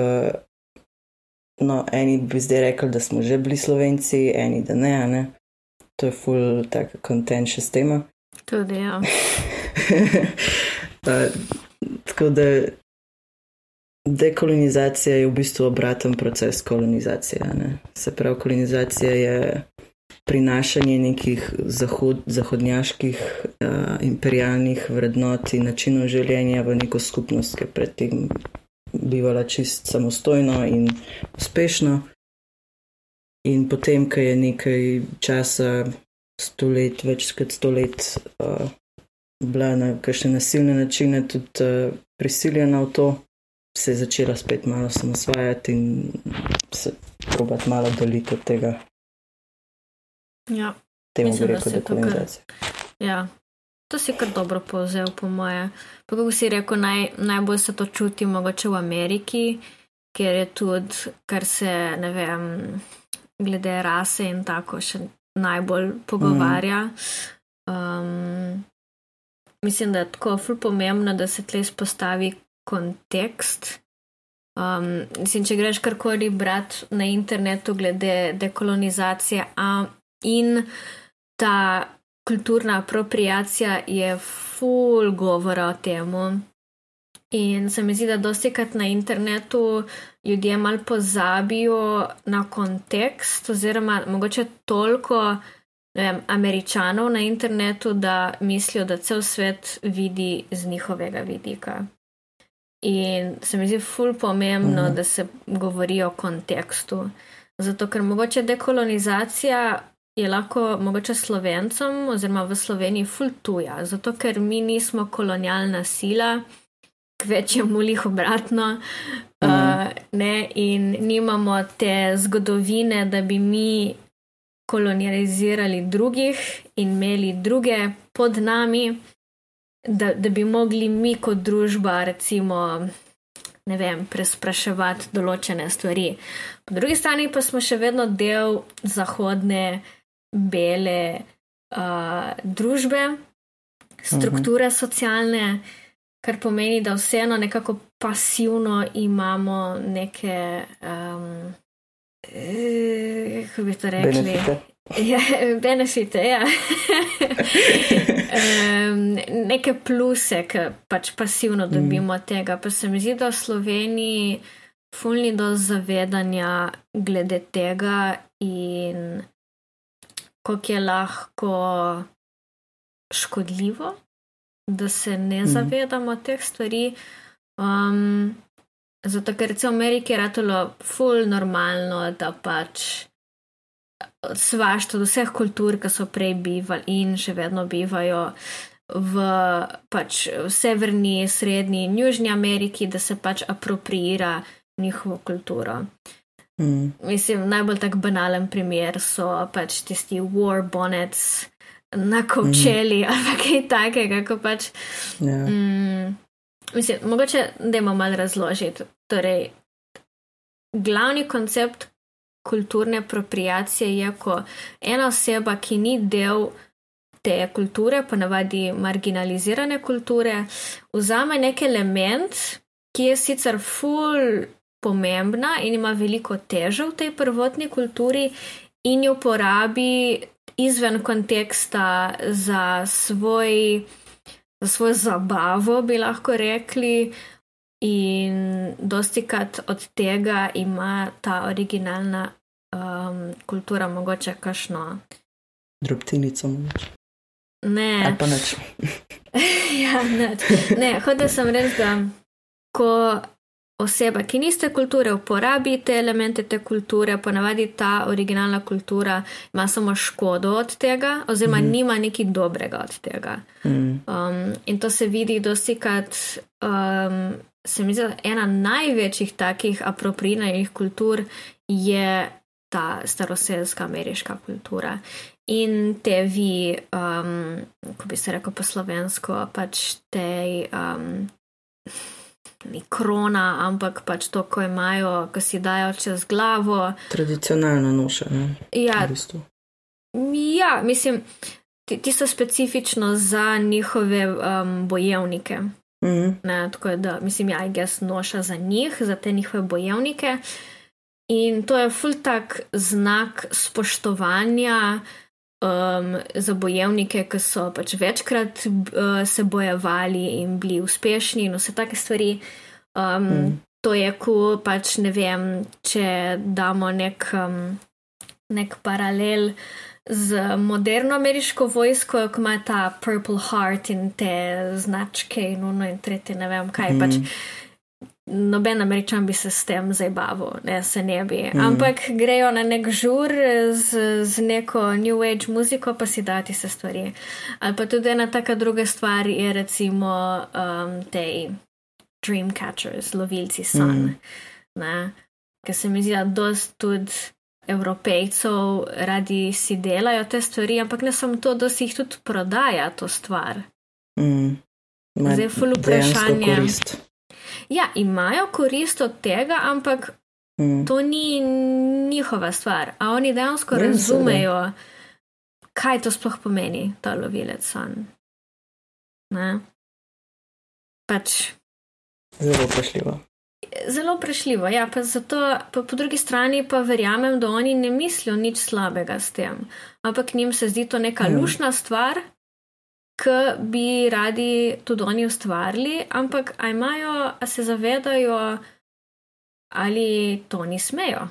no, eni bi zdaj rekli, da smo že bili slovenci, eni da ne, ne. To je full tak contentious tema. Tudi, ja. Tako da dekolonizacija je v bistvu obraten proces kolonizacije. Ne? Se pravi, kolonizacija je prinašanje nekih zahod, zahodnjaških uh, imperialnih vrednot in načinov življenja v neko skupnost, ki je predtem bivala čist samostojno in uspešno. In potem, ko je nekaj časa, sto let, več kot sto let, uh, bila na kakšne nasilne načine tudi uh, prisiljena v to, se je začela spet malo samosvajati in se probati malo doliti od tega. Ja. Temu bi rekel, da kolonizacija. Ja, to si kar dobro povzel, po moje. Pa kako si rekel, naj, najbolj se to čuti mogoče v Ameriki, ker je tudi, kar se, ne vem, glede rase in tako še najbolj pogovarja. Mm. Um, mislim, da je tako ful pomembno, da se tle spostavi kontekst. Um, mislim, če greš karkoli brati na internetu glede dekolonizacije a, in ta kulturna apropriacija, je full govora o tem. In se mi zdi, da dosti krat na internetu ljudje mal pozabijo na kontekst, oziroma mogoče toliko vem, američanov na internetu, da mislijo, da cel svet vidi z njihovega vidika. In se mi zdi ful pomembno, mm. da se govori o kontekstu. Zato, ker mogoče dekolonizacija je lahko mogoče slovencem oziroma v Sloveniji ful tuja, zato ker mi nismo kolonialna sila, kvečemu lih obratno, mm. uh, ne, in nimamo te zgodovine, da bi mi kolonializirali drugih in imeli druge pod nami da, da bi mogli mi kot družba, recimo, ne vem, prespraševati določene stvari. Po drugi strani pa smo še vedno del zahodne, bele uh, družbe, strukture uh mhm. -huh. socialne, kar pomeni, da vseeno nekako pasivno imamo neke. Um, Kako bi to rekli? Benefite. Ja, benefite, ja. um, neke pluse, ki pač pasivno mm. dobimo mm. tega. Pa se mi zdi, da v Sloveniji fulni do zavedanja glede tega in kako je lahko škodljivo, da se ne mm. zavedamo teh stvari. Um, zato, ker recimo v Ameriki je ratalo ful normalno, da pač svašta od vseh kultur, ki so prej bivali in še vedno bivajo v pač severni, srednji in južni Ameriki, da se pač apropriira njihovo kulturo. Mm. Mislim, najbolj tak banalen primer so pač tisti war bonnets na kovčeli mm. ali kaj takega, ko pač. Yeah. Ja. Mm, mislim, mogoče da imamo malo razložiti. Torej, glavni koncept kulturne apropriacije je, ko ena oseba, ki ni del te kulture, ponavadi marginalizirane kulture, vzame nek element, ki je sicer full pomembna in ima veliko težo v tej prvotni kulturi, in jo uporabi izven konteksta za svoj. Za svojo zabavo bi lahko rekli, in dosti krat od tega ima ta originalna um, kultura mogoče kašno. Drobtinico mogoče. Ne. Ali pa neč. ja, neč. Ne, hotel sem reči, da ko oseba, ki niste kulture, uporabi te elemente te kulture, ponavadi ta originalna kultura ima samo škodo od tega, oziroma mm. nima nekaj dobrega od tega. Mm. Um, in to se vidi dosti krat. Um, se mi zdi, ena največjih takih apropriiranih kultur je ta staroseljska ameriška kultura. In te vi, um, ko bi se rekel po slovensko, pač te. Um, Ni krona, ampak pač to, ko imajo, ko si dajo čez glavo. Tradicionalno nošenje. Ja, ja, mislim, ti, ti so specifično za njihove um, bojevnike. Mm ne, tako da, mislim, ja, jaz noša za njih, za te njihove bojevnike. In to je ful tak znak spoštovanja um, za bojevnike, ki so pač večkrat uh, se bojevali in bili uspešni in vse take stvari. Um, mm. To je, ko pač ne vem, če damo nek, um, nek paralel z moderno ameriško vojsko, ko ima ta Purple Heart in te značke in uno in tretje, ne vem kaj. Mm. Pač, noben američan bi se s tem zabaval, ne se ne bi. Mm. Ampak grejo na nek žur z, z neko New Age muziko, pa si dati se stvari. Ali pa tudi ena taka druga stvar je recimo um, te Dreamcatchers, lovilci san. Mm. Ker se mi zdi, da dost tudi evropejcev radi si delajo te stvari, ampak ne samo to, da si jih tudi prodaja to stvar. Mm. Zdaj je ful vprašanje. Ja, imajo korist od tega, ampak mm. to ni njihova stvar. A oni dejansko ne, razumejo, kaj to sploh pomeni, ta lovilec san. Ne? Pač. Zelo vprašljivo zelo prešljivo. Ja, pa zato, pa po drugi strani pa verjamem, da oni ne mislijo nič slabega s tem. Ampak njim se zdi to neka mm. lušna stvar, ki bi radi tudi oni ustvarili, ampak a imajo, a se zavedajo, ali to ni smejo.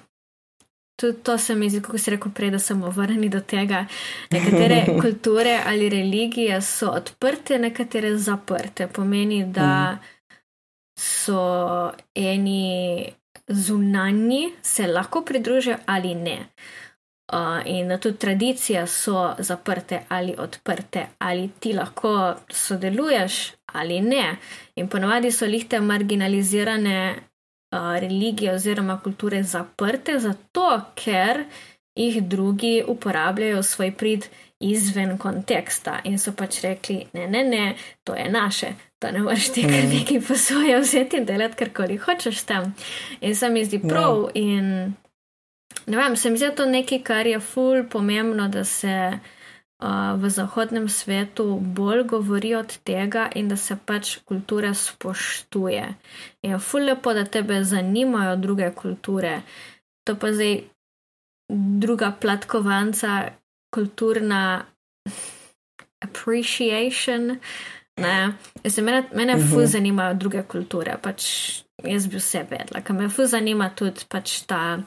Tudi to se mi zdi, kako si rekel prej, da smo vrnili do tega. Nekatere kulture ali religije so odprte, nekatere zaprte. Pomeni, da. Mm so eni zunanji, se lahko pridružijo ali ne. Uh, in tudi tradicije so zaprte ali odprte, ali ti lahko sodeluješ ali ne. In ponovadi so lihte marginalizirane uh, religije oziroma kulture zaprte, zato ker jih drugi uporabljajo svoj prid izven konteksta in so pač rekli: ne, ne, ne, to je naše, da ne moreš ti kar mm. neki po svoje vzeti in delati karkoli hočeš tam. In se mi zdi prav. No. In ne vem, se mi zdi to nekaj, kar je ful pomembno, da se uh, v zahodnem svetu bolj govori od tega in da se pač kulture spoštuje. Je ful lepo, da tebe zanimajo druge kulture. To pa zdaj druga platkovanca, kulturna appreciation. Zdaj, mene mene uh -huh. fu mhm. zanimajo druge kulture, pač jaz bi vse vedela, ker me fu zanima tudi pač ta.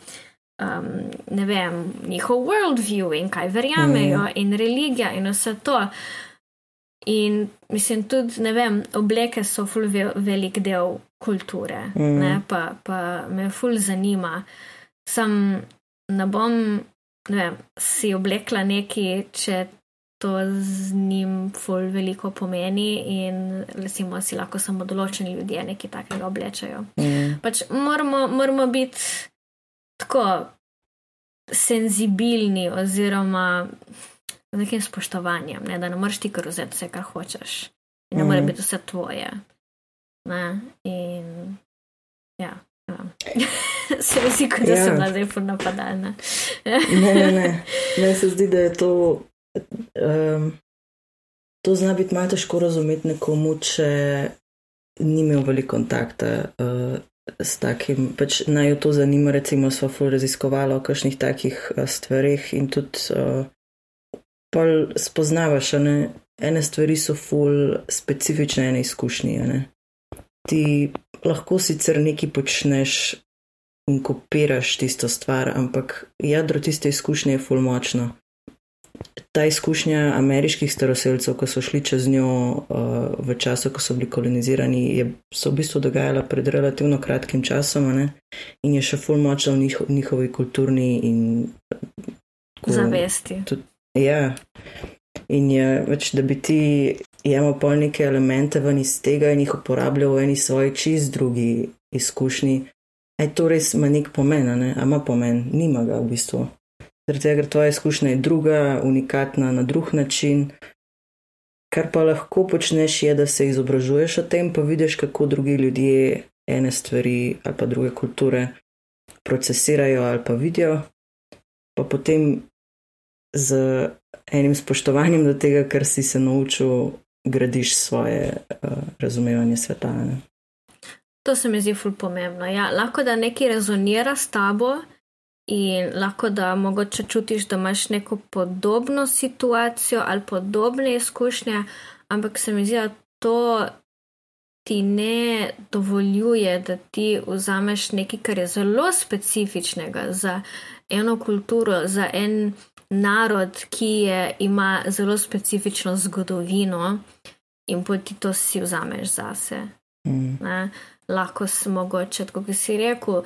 Um, ne vem, njihov worldview in kaj verjamejo, mm. in religija, in vse to. In mislim, tudi, ne vem, obleke so ful velik del kulture, mm. ne, pa, pa me ful zanima. Sam ne bom, ne vem, si oblekla neki, če to z njim ful veliko pomeni in recimo si lahko samo določeni ljudje nekaj takega oblečajo. Mm. Pač moramo, moramo biti tako senzibilni oziroma z nekim spoštovanjem, ne? da ne moreš ti kar vzeti vse, kar hočeš. In ne mm. more biti vse tvoje. Ne? In ja. Se mi zdi, da ja. sem zdaj napadalna. ne, ne, ne. Meni se zdi, da je to um, to zna biti malo težko razumeti nekomu, če ni imel veliko kontakta uh, s takim. Pač naj jo to zanima, recimo, smo ful raziskovali o kakšnih takih uh, stvarih in tudi uh, spoznavaš, ne, ene stvari so ful specifične, ene izkušnje. Ti lahko sicer nekaj počneš. In kopiraš tisto stvar, ampak jadro tiste izkušnje je fulmočno ta izkušnja ameriških staroseljcev, ko so šli čez njo uh, v času, ko so bili kolonizirani, je se v bistvu dogajala pred relativno kratkim časom ne? in je še ful močna v njiho, njihovi kulturni in ko, zavesti. Tudi, ja. In je več, da bi ti imel pol neke elemente ven iz tega in jih uporabljal v eni svoji čist drugi izkušnji. Aj to res ima nek pomen, ne? a ima pomen, nima ga v bistvu. Zaradi tega, ker tvoja izkušnja je druga, unikatna na drug način. Kar pa lahko počneš, je, da se izobražuješ o tem, pa vidiš, kako drugi ljudje ene stvari ali pa druge kulture procesirajo ali pa vidijo, pa potem z enim spoštovanjem do tega, kar si se naučil, gradiš svoje uh, razumevanje sveta. Ne? To se mi zdi ful pomembno. Ja, lahko da nekaj rezonira s tabo in lahko da mogoče čutiš, da imaš neko podobno situacijo ali podobne izkušnje, ampak se mi zdi, da to ti ne dovoljuje, da ti vzameš nekaj, kar je zelo specifičnega za eno kulturo, za en narod, ki je, ima zelo specifično zgodovino in poti to si vzameš zase. Mm. Lahko si mogoče, kot si rekel,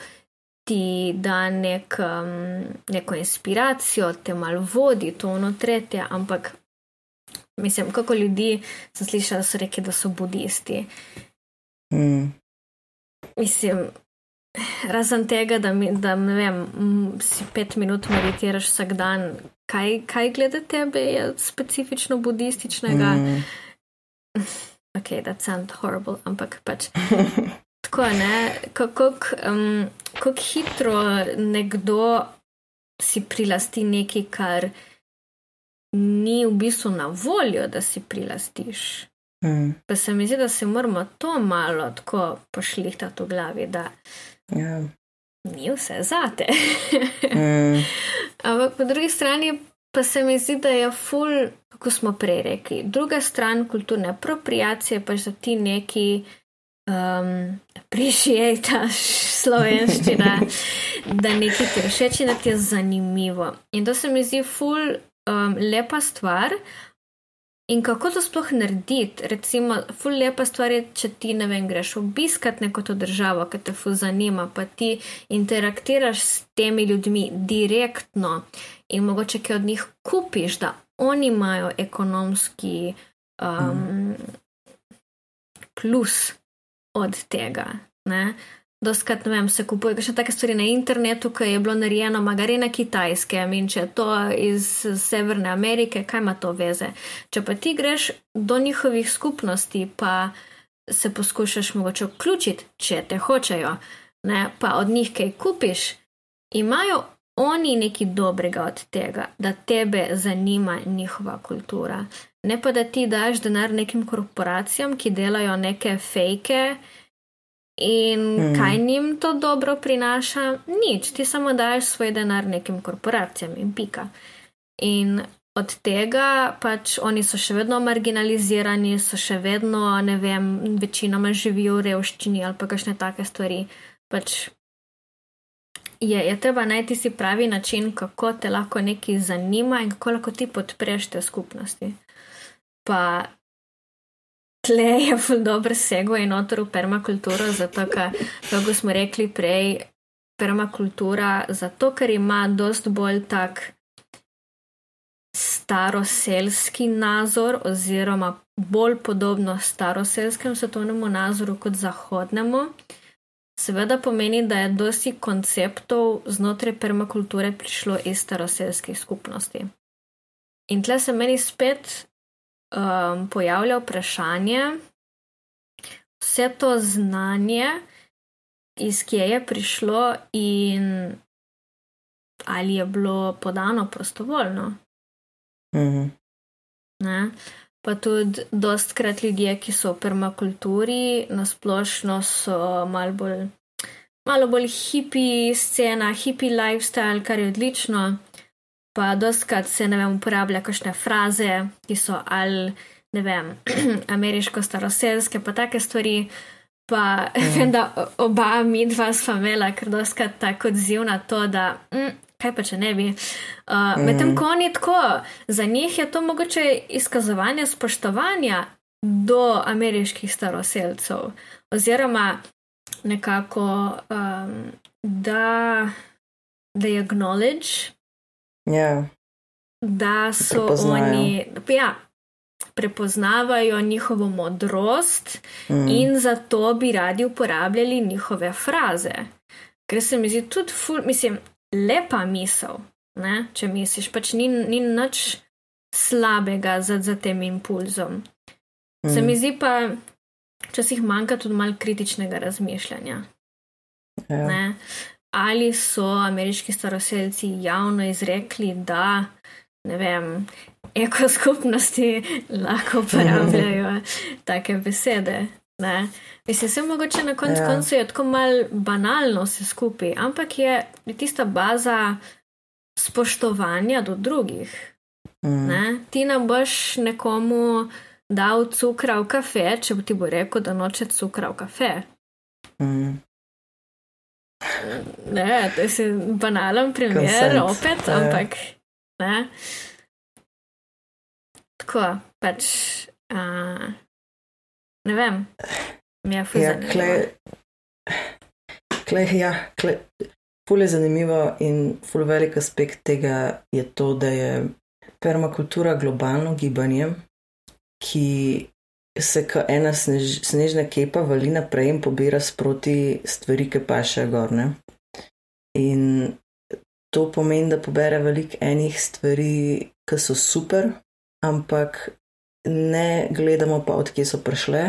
ti da nek, um, neko inspiracijo, te malo vodi, to ono tretje, ampak mislim, kako ljudi sem slišala, so rekli, da so budisti. Mm. Mislim, razen tega, da, mi, da vem, si pet minut meditiraš vsak dan, kaj, kaj glede tebe je specifično budističnega. Mm. Ok, that sounds horrible, ampak pač. Tako je, kako um, hitro nekdo si prilasti nekaj, kar ni v bistvu na voljo, da si prilastiš. Mm. Pa se mi zdi, da se moramo to malo tako pošlihtati v glavi, da. Ja. ni vse zate. mm. Ampak po drugi strani pa se mi zdi, da je ful, kako smo prej rekli, druga stran kulturne apropriacije, pa že ti neki. Um, Prišije ta slovenščina, da nekaj ti všeč in da ti je zanimivo. In to se mi zdi ful um, lepa stvar. In kako to sploh narediti? Recimo, ful lepa stvar je, če ti ne vem, greš obiskat neko to državo, ki te ful zanima, pa ti interaktiraš s temi ljudmi direktno in mogoče kaj od njih kupiš, da oni imajo ekonomski um, mm. plus od tega. Ne? Doskrat, ne vem, se kupuje še take stvari na internetu, ki je bilo narejeno, magari na kitajskem in če je to iz Severne Amerike, kaj ima to veze. Če pa ti greš do njihovih skupnosti, pa se poskušaš mogoče vključiti, če te hočejo, ne, pa od njih kaj kupiš, imajo oni nekaj dobrega od tega, da tebe zanima njihova kultura. Ne pa da ti daš denar nekim korporacijam, ki delajo neke fejke. In mm. kaj jim to dobro prinaša? Nič, ti samo daješ svoj denar nekim korporacijam in pika. In od tega pač oni so še vedno marginalizirani, so še vedno, ne vem, večinoma živijo v revščini ali pa kakšne take stvari. Pač je, je treba najti si pravi način, kako te lahko nekaj zanima in kako lahko ti podpreš te skupnosti. Pa tle je ful dobro sego in otor v permakulturo, zato ker, kako smo rekli prej, permakultura, zato ker ima dost bolj tak staroselski nazor oziroma bolj podobno staroselskemu svetovnemu nazoru kot zahodnemu. Seveda pomeni, da je dosti konceptov znotraj permakulture prišlo iz staroselskih skupnosti. In tle se meni spet um, pojavlja vprašanje, vse to znanje, iz kje je prišlo in ali je bilo podano prostovoljno. Mhm. Pa tudi dostkrat ljudje, ki so v permakulturi, nasplošno so malo bolj, malo bolj hipi scena, hipi lifestyle, kar je odlično pa doskrat se ne vem, uporablja kakšne fraze, ki so ali ne vem, ameriško staroselske, pa take stvari. Pa mm. vem, da oba mi dva sva imela, ker doskrat tako odziv na to, da mm, kaj pa če ne bi. Uh, mm. Medtem ko ni tako, za njih je to mogoče izkazovanje spoštovanja do ameriških staroselcev, oziroma nekako um, da they acknowledge Yeah. da so Prepoznajo. oni. Ja, prepoznavajo njihovo modrost mm. in zato bi radi uporabljali njihove fraze. Ker se mi zdi tudi, ful, mislim, lepa misel, ne? če misliš, pač ni, ni nič slabega za, za tem impulzom. Mm. Se mi zdi pa, včasih manjka tudi malo kritičnega razmišljanja. Ja. Ne? Ali so ameriški staroseljci javno izrekli, da ne vem, ekoskupnosti lahko uporabljajo take besede. Ne? Mislim, se mogoče na koncu Ja. koncev je tako mal banalno vse skupaj, ampak je tista baza spoštovanja do drugih. Mm. Ne? Ti nam boš nekomu dal cukra v kafe, če bo ti bo rekel, da noče cukra v kafe. Mm. Ne, to je banalen primer, Consent, opet, ja. ampak ne. Tako pač. Uh, ne vem, mi je Ja, fuzan. kle, kle, ja, kle, ful je zanimivo in ful velik aspekt tega je to, da je permakultura globalno gibanje, ki se kot ena snež, snežna kepa vali naprej in pobira sproti stvari, ki pa še gorne. In to pomeni, da pobere veliko enih stvari, ki so super, ampak ne gledamo pa, odkje so prišle,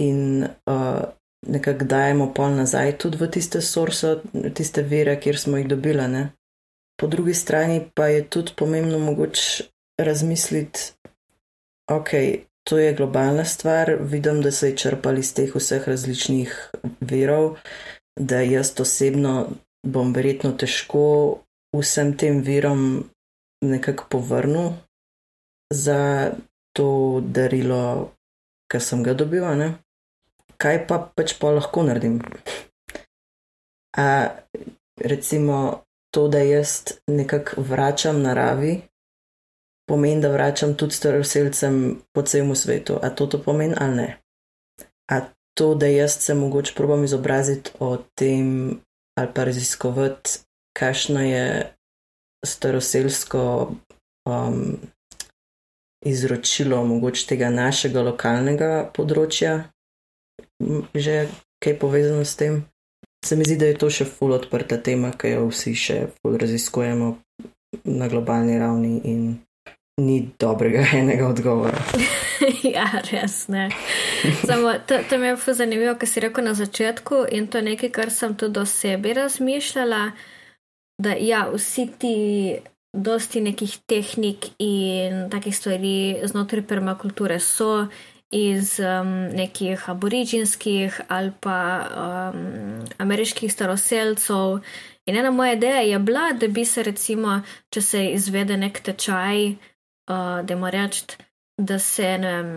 in uh, nekako dajemo pol nazaj tudi v tiste sorse, tiste vire, kjer smo jih dobili. Ne? Po drugi strani pa je tudi pomembno mogoče razmisliti, ok, to je globalna stvar, vidim, da se je črpali iz teh vseh različnih virov, da jaz osebno bom verjetno težko vsem tem virom nekako povrnil za to darilo, ki sem ga dobil. Ne? Kaj pa pač pa lahko naredim? A, recimo to, da jaz nekako vračam naravi, pomeni, da vračam tudi staroseljcem po celem svetu. A to to pomeni ali ne? A to, da jaz se mogoče probam izobraziti o tem ali pa raziskovati, kakšno je staroseljsko um, izročilo mogoče tega našega lokalnega področja, že kaj povezano s tem. Se mi zdi, da je to še ful odprta tema, ki jo vsi še ful raziskujemo na globalni ravni in ni dobrega enega odgovora. ja, res ne. Samo to, to mi je zanimivo, kar si rekel na začetku in to je nekaj, kar sem tudi o sebi razmišljala, da ja, vsi ti dosti nekih tehnik in takih stvari znotraj permakulture so iz um, nekih aboriginskih ali pa um, ameriških staroseljcev. In ena moja ideja je bila, da bi se recimo, če se izvede nek tečaj, uh, da mu reči, da se vem,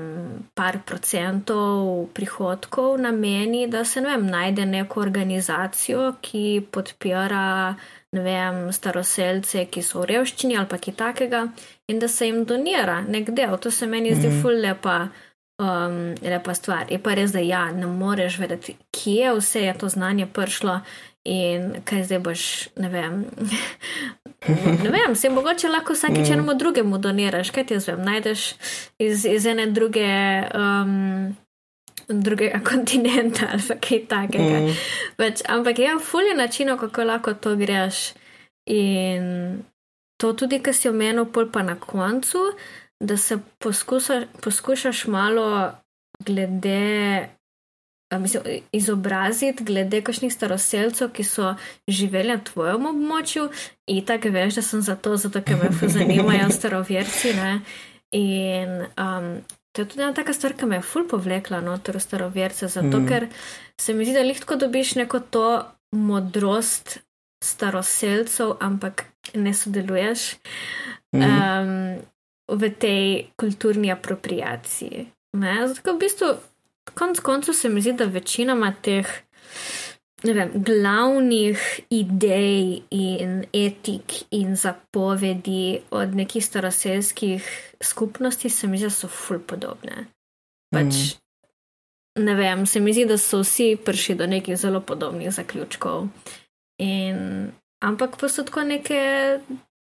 par procentov prihodkov nameni, da se ne vem, najde neko organizacijo, ki podpira ne vem, staroseljce, ki so v revščini ali pa kaj takega, in da se jim donira nek del. To se meni zdi Mhm. ful lepa. Um, lepa stvar. Je pa res, da ja, ne moreš vedeti, kje vse je to znanje prišlo in kaj zdaj boš, ne vem. ne vem, se mogoče lahko vsakeč enemu drugemu doniraš, kaj ti jaz vem, najdeš iz, iz ene druge. Um, Drugega kontinenta ali kaj takega. Mm. Več, ampak ja, fulje načinov, kako lahko to greš. In to tudi, kar si omenil, pol pa na koncu, da se poskuša, poskušaš malo glede. Mislim, izobraziti glede kakšnih staroseljcev, ki so živeli na tvojem območju, in tako veš, da sem zato, zato ker me zanimajo staroverci. Ne? In um, to je tudi ena taka stvar, ki me je ful povlekla noter v staroverce, zato mm. ker se mi zdi, da lahko dobiš neko to modrost staroseljcev, ampak ne sodeluješ Mhm. um, v tej kulturni apropriaciji. Ne? Zato, v bistvu, konc koncev se mi zdi, da večinoma teh vem, glavnih idej in etik in zapovedi od nekih staroseljskih skupnosti se mi zdi, da so ful podobne. Pač, ne vem, se mi zdi, da so vsi prišli do nekih zelo podobnih zaključkov. In, ampak pa so tako neke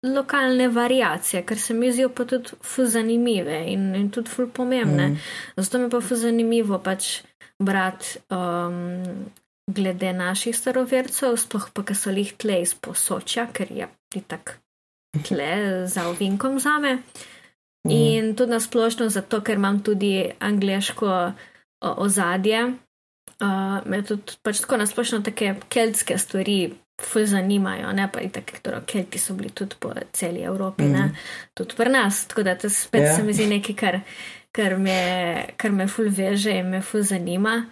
lokalne variacije, ker se mi zdijo pa tudi fu zanimive in, in tudi fu pomembne. Mm. Zato mi pa fu zanimivo pač brati um, glede naših starovercev, sploh pa, ker so jih tle iz posočja, ker je tako tle za ovinkom zame. Mm. In tudi nasplošno zato, ker imam tudi angliško ozadje. Uh, me tudi pač tako nasplošno take keltske stvari ful zanimajo, ne pa in tako, ker kelti so bili tudi po celi Evropi, mm. ne, tudi pri nas. Tako da to spet yeah. Ja. se mi zdi nekaj, kar, kar, me, kar me ful veže in me ful zanima.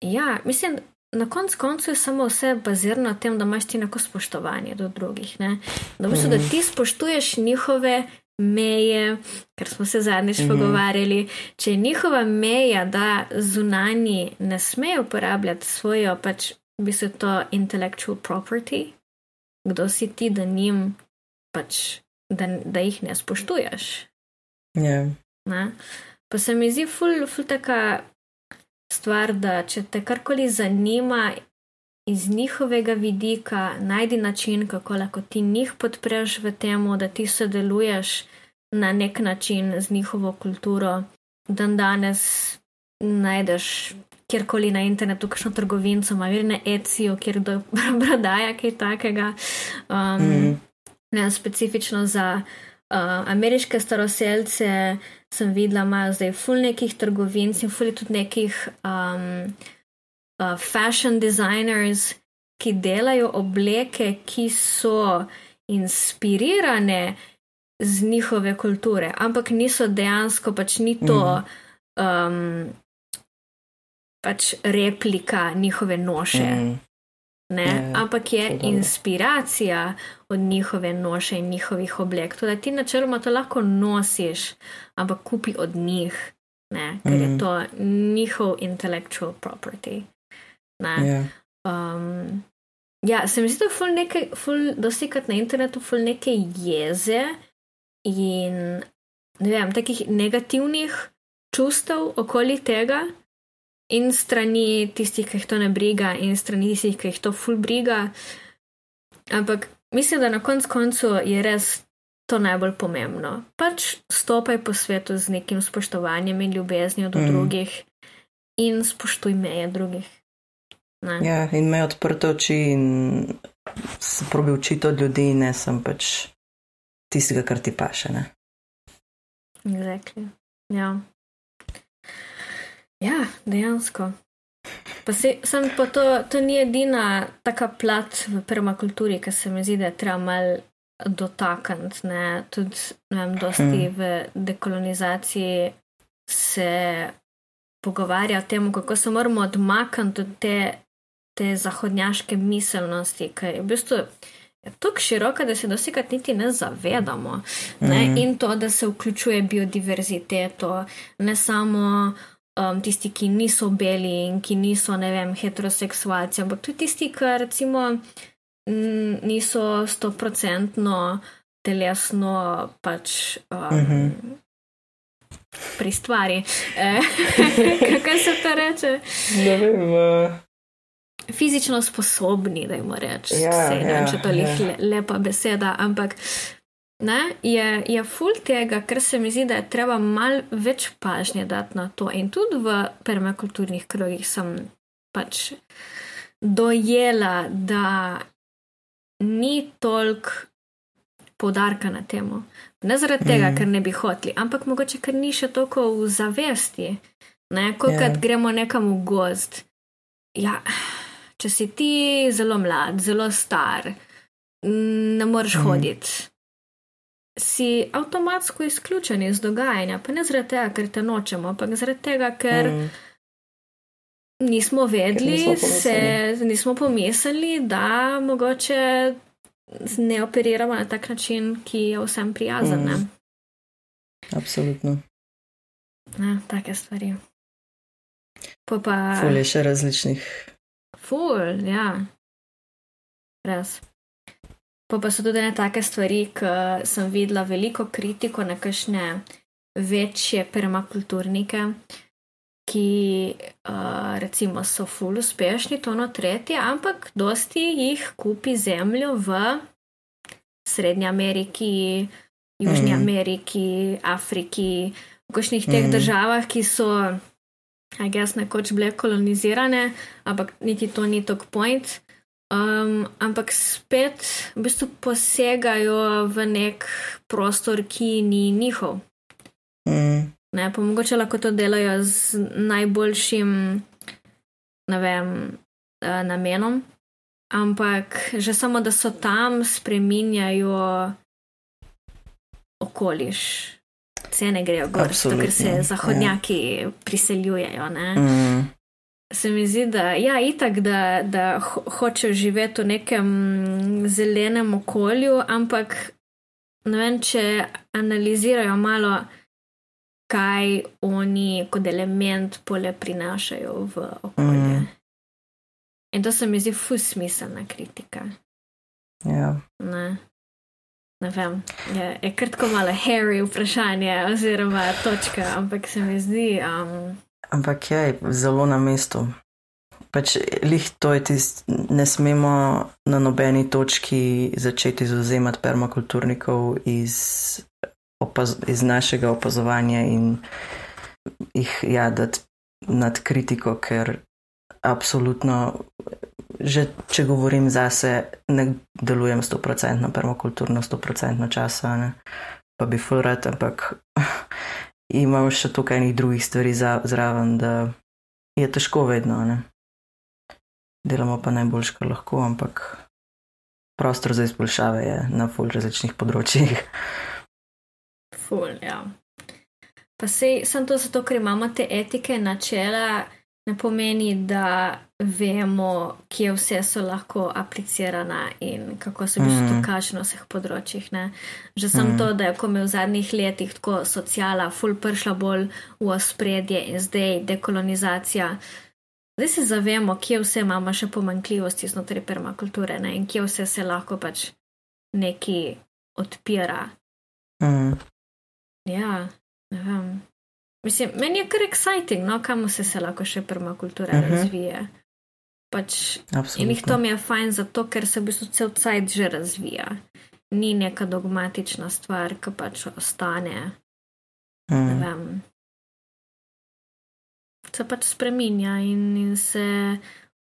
Ja, mislim, na koncu koncu je samo vse bazirano na tem, da imaš ti neko spoštovanje do drugih. Ne? Da, v bistvu, mm. da ti spoštuješ njihove meje, ker smo se zadnjič mm -hmm. pogovarjali. Če je njihova meja, da zunani ne smejo uporabljati svojo, pač bi se to intellectual property, kdo si ti, da njim pač, da, da jih ne spoštuješ. Yeah. Ne? Pa se mi zdi ful, ful taka stvar, da če te karkoli zanima iz njihovega vidika, najdi način, kako lahko ti njih podpreš v tem, da ti sodeluješ na nek način z njihovo kulturo. Dan danes najdeš kjerkoli na internetu, kakšno trgovinco, ima verjne Etsy, kjer kdo prodaja kaj takega. Um, mm. ne, specifično za uh, ameriške staroseljce sem videla, imajo zdaj ful nekih trgovinc in ful tudi nekih um, uh, fashion designers, ki delajo obleke, ki so inspirirane z njihove kulture, ampak niso dejansko, pač ni to. Mm. Um, pač replika njihove noše. Mm. Ne, ja, ampak je inspiracija od njihove noše in njihovih oblek. Tudi ti načeloma to lahko nosiš, ampak kupi od njih, ne, ker mm. je to njihov intellectual property. Ja. Um, ja, se mi zdi, da je ful nekaj, ful dosikrat na internetu, ful neke jeze in ne vem, takih negativnih čustev okoli tega in strani tistih, ki jih to ne briga, in strani tistih, ki jih to ful briga. Ampak mislim, da na koncu koncu je res to najbolj pomembno. Pač stopaj po svetu z nekim spoštovanjem in ljubeznijo do mm. drugih in spoštuj meje drugih. Ne. Ja, in me odprte oči in se probi učiti od ljudi, ne sem pač tistega, kar ti paše. Exactly. Ja. Ja, dejansko. Pa se, sem pa to, to ni edina taka plat v permakulturi, ki se mi zdi, da je treba mal dotakniti. Tudi, ne vem, dosti hmm. v dekolonizaciji se pogovarja o tem, kako se moramo odmakniti od te, te zahodnjaške miselnosti, ki je v bistvu. Je tako široka, da se dosikrat niti ne zavedamo. Ne? Mm. In to, da se vključuje biodiverziteto, ne samo um, tisti, ki niso beli in ki niso, ne vem, heteroseksualci, ampak tudi tisti, ki recimo niso stoprocentno telesno pač. Um, uh mhm. -huh. Pri stvari, eh, kako se to reče? Ne vem. Uh... Fizično sposobni, da jim rečem. Ja, ja, če to je ja. lepa beseda, ampak ne, je, je ful tega, ker se mi zdi, da je treba mal več pažnje dati na to. In tudi v permakulturnih krogih sem pač dojela, da ni toliko podarka na temo. Ne zaradi tega, mm. ker ne bi hoteli, ampak mogoče, ker ni še toliko v zavesti. Ne, ko yeah. Ja. gremo nekam v gost. Ja, če si ti zelo mlad, zelo star, ne moreš mm. hoditi si avtomatsko izključen iz dogajanja, pa ne zaradi tega, ker te nočemo, ampak zaradi tega, ker mm. nismo vedeli, ker nismo, se, nismo pomislili, da mogoče ne operiramo na tak način, ki je vsem prijazen. Mm. Absolutno. Ja, take stvari. Pa, ful je še različnih. Ful, ja. Res. Pa, pa so tudi ne take stvari, ki sem videla veliko kritiko na kakšne večje permakulturnike, ki uh, recimo so ful uspešni, to no tretje, ampak dosti jih kupi zemljo v Srednji Ameriki, Južni mm. Ameriki, Afriki, v kakšnih teh mm. državah, ki so, aj jaz nekoč bile kolonizirane, ampak niti to ni tok point. Um, ampak spet v bistvu posegajo v nek prostor, ki ni njihov. Mm. Ne, pa mogoče lahko to delajo z najboljšim, ne vem, uh, namenom, ampak že samo, da so tam, spreminjajo okoliš. Cene grejo gor, zato ker se ja. zahodnjaki ja. priseljujejo. Mm. Se mi zdi, da je ja, itak, da, da ho hočejo živeti v nekem zelenem okolju, ampak ne vem, če analizirajo malo, kaj oni kot element pole prinašajo v okolje. Mm. In to se mi zdi fusmiselna kritika. Ja. Ne. ne vem, je, je krtko malo hairy vprašanje, oziroma točka, ampak se mi zdi. Um... Ampak je zelo na mestu. Pač lih to je tisto, ne smemo na nobeni točki začeti zauzemati permakulturnikov iz, opaz, iz našega opazovanja in jih ja, dati nad kritiko, ker absolutno, že če govorim zase, ne delujem 100% permakulturno, 100% časa, ne? pa bi furat, ampak imam še tukaj nekaj drugih stvari za, zraven, da je težko vedno. Ne? Delamo pa najboljš, kar lahko, ampak prostor za izboljšave je na ful različnih področjih. Ful, ja. Pa sej, sem to zato, ker imamo te etike, načela ne pomeni, da vemo, kje vse so lahko aplicirana in kako se bi to mm. kaže na vseh področjih. Ne. Že sem mm. to, da je ko me v zadnjih letih tako sociala, ful pršla bolj v ospredje in zdaj dekolonizacija. Zdaj se zavemo, kje vse imamo še pomankljivosti znotraj permakulture ne, in kje vse se lahko pač neki odpira. Mm. Ja, ne vem. Mislim, meni je kar exciting, no, kam se, se lahko še permakultura uh mhm. -huh. razvije. Pač, in jih to mi je fajn, zato ker se v bistvu cel cajt že razvija. Ni neka dogmatična stvar, ki pač ostane. Mhm. vem. Se pač spremenja in, in se,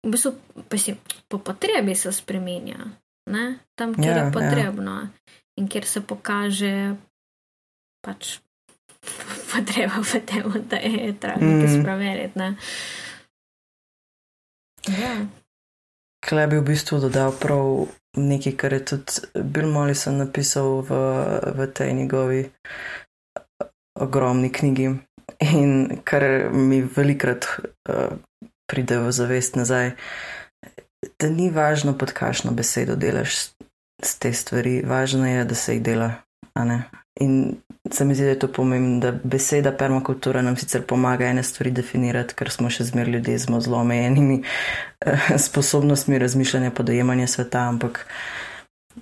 v bistvu, si po potrebi se spremenja. Ne? Tam, kjer yeah, je ja, ja. potrebno yeah. in kjer se pokaže pač potreba v tem, da je treba nekaj mm. spremeniti. Ne? Ja. Klej bi v bistvu dodal prav nekaj, kar je tudi Bill Mollison napisal v, v tej njegovi ogromni knjigi in kar mi velikrat uh, pride v zavest nazaj, da ni važno, pod kakšno besedo delaš te stvari, važno je, da se jih dela. In se mi zdi, da je to pomembno, da beseda permakultura nam sicer pomaga ene stvari definirati, ker smo še zmer ljudje z zelo omejenimi eh, sposobnostmi razmišljanja, podajemanja sveta, ampak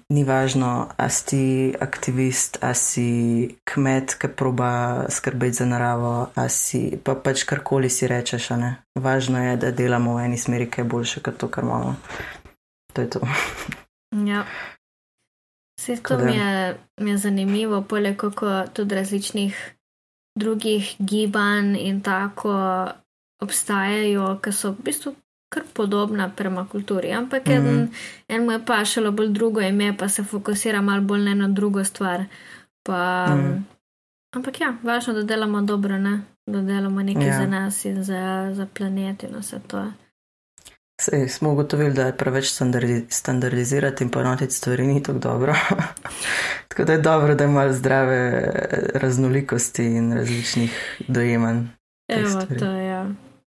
ni važno, a si aktivist, a si kmet, ki proba skrbeti za naravo, a si pa pač karkoli si rečeš. Važno je, da delamo v eni smeri, ki je boljše kot to, kar imamo. To je to. Ja. Vse to mi je, mi je zanimivo, poleg kako tudi različnih drugih gibanj in tako obstajajo, ki so v bistvu kar podobna permakulturi. Ampak mm -hmm. en, en mu je pa šlo bolj drugo ime, pa se fokusira malo bolj na drugo stvar. Pa, mm. Ampak ja, važno, da delamo dobro, ne? da delamo nekaj ja. za nas in za, za planet in vse to. Sej, smo ugotovili, da je preveč standardizirati in ponotiti stvari ni tako dobro. tako da je dobro, da ima zdrave raznolikosti in različnih dojemanj. Evo, to je. Ja.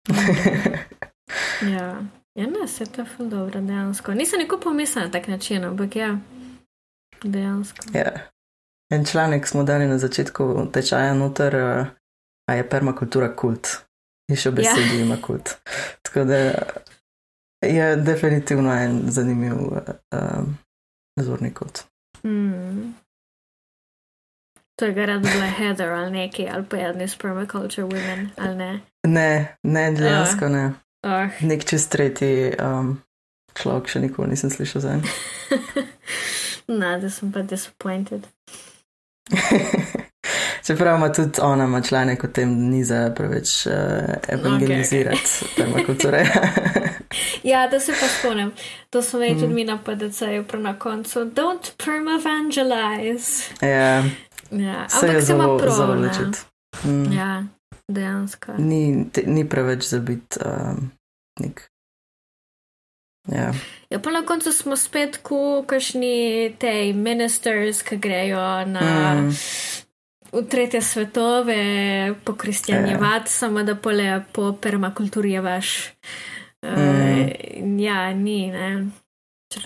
ja. Ja, ne, se to je dobro, dejansko. Nisem nikoli pomislil na tak način, ampak ja, dejansko. Ja. En članek smo dali na začetku tečaja noter, a je permakultura kult. In še besedi ja. ima kult. Tako da je definitivno en zanimiv uh, zorni kot. Mm. To je gara bila Heather ali neki, ali pa jedni spermaculture women, ali ne? Ne, ne, dejansko uh. ne. Uh. Nek čez tretji um, človek, še nikoli nisem slišal za en. No, da sem pa disappointed. Čeprav ima tudi ona ima članek o tem, da ni za preveč uh, evangelizirati okay. permakulture. ja, da se pa spomnim. To smo imeli tudi mm. mi na PDC-ju, na koncu. Don't permavangelize. Ja, ja. ampak se ima prav. Mm. Ja, dejansko. Ni, te, ni preveč za biti um, nek. Ja. ja, pa na koncu smo spet, ko kašni te ministers, ki grejo na. Mm v tretje svetove, po kristjanjevati, ja. samo da pole po permakulturi je vaš. Uh, mm. Ja, ni.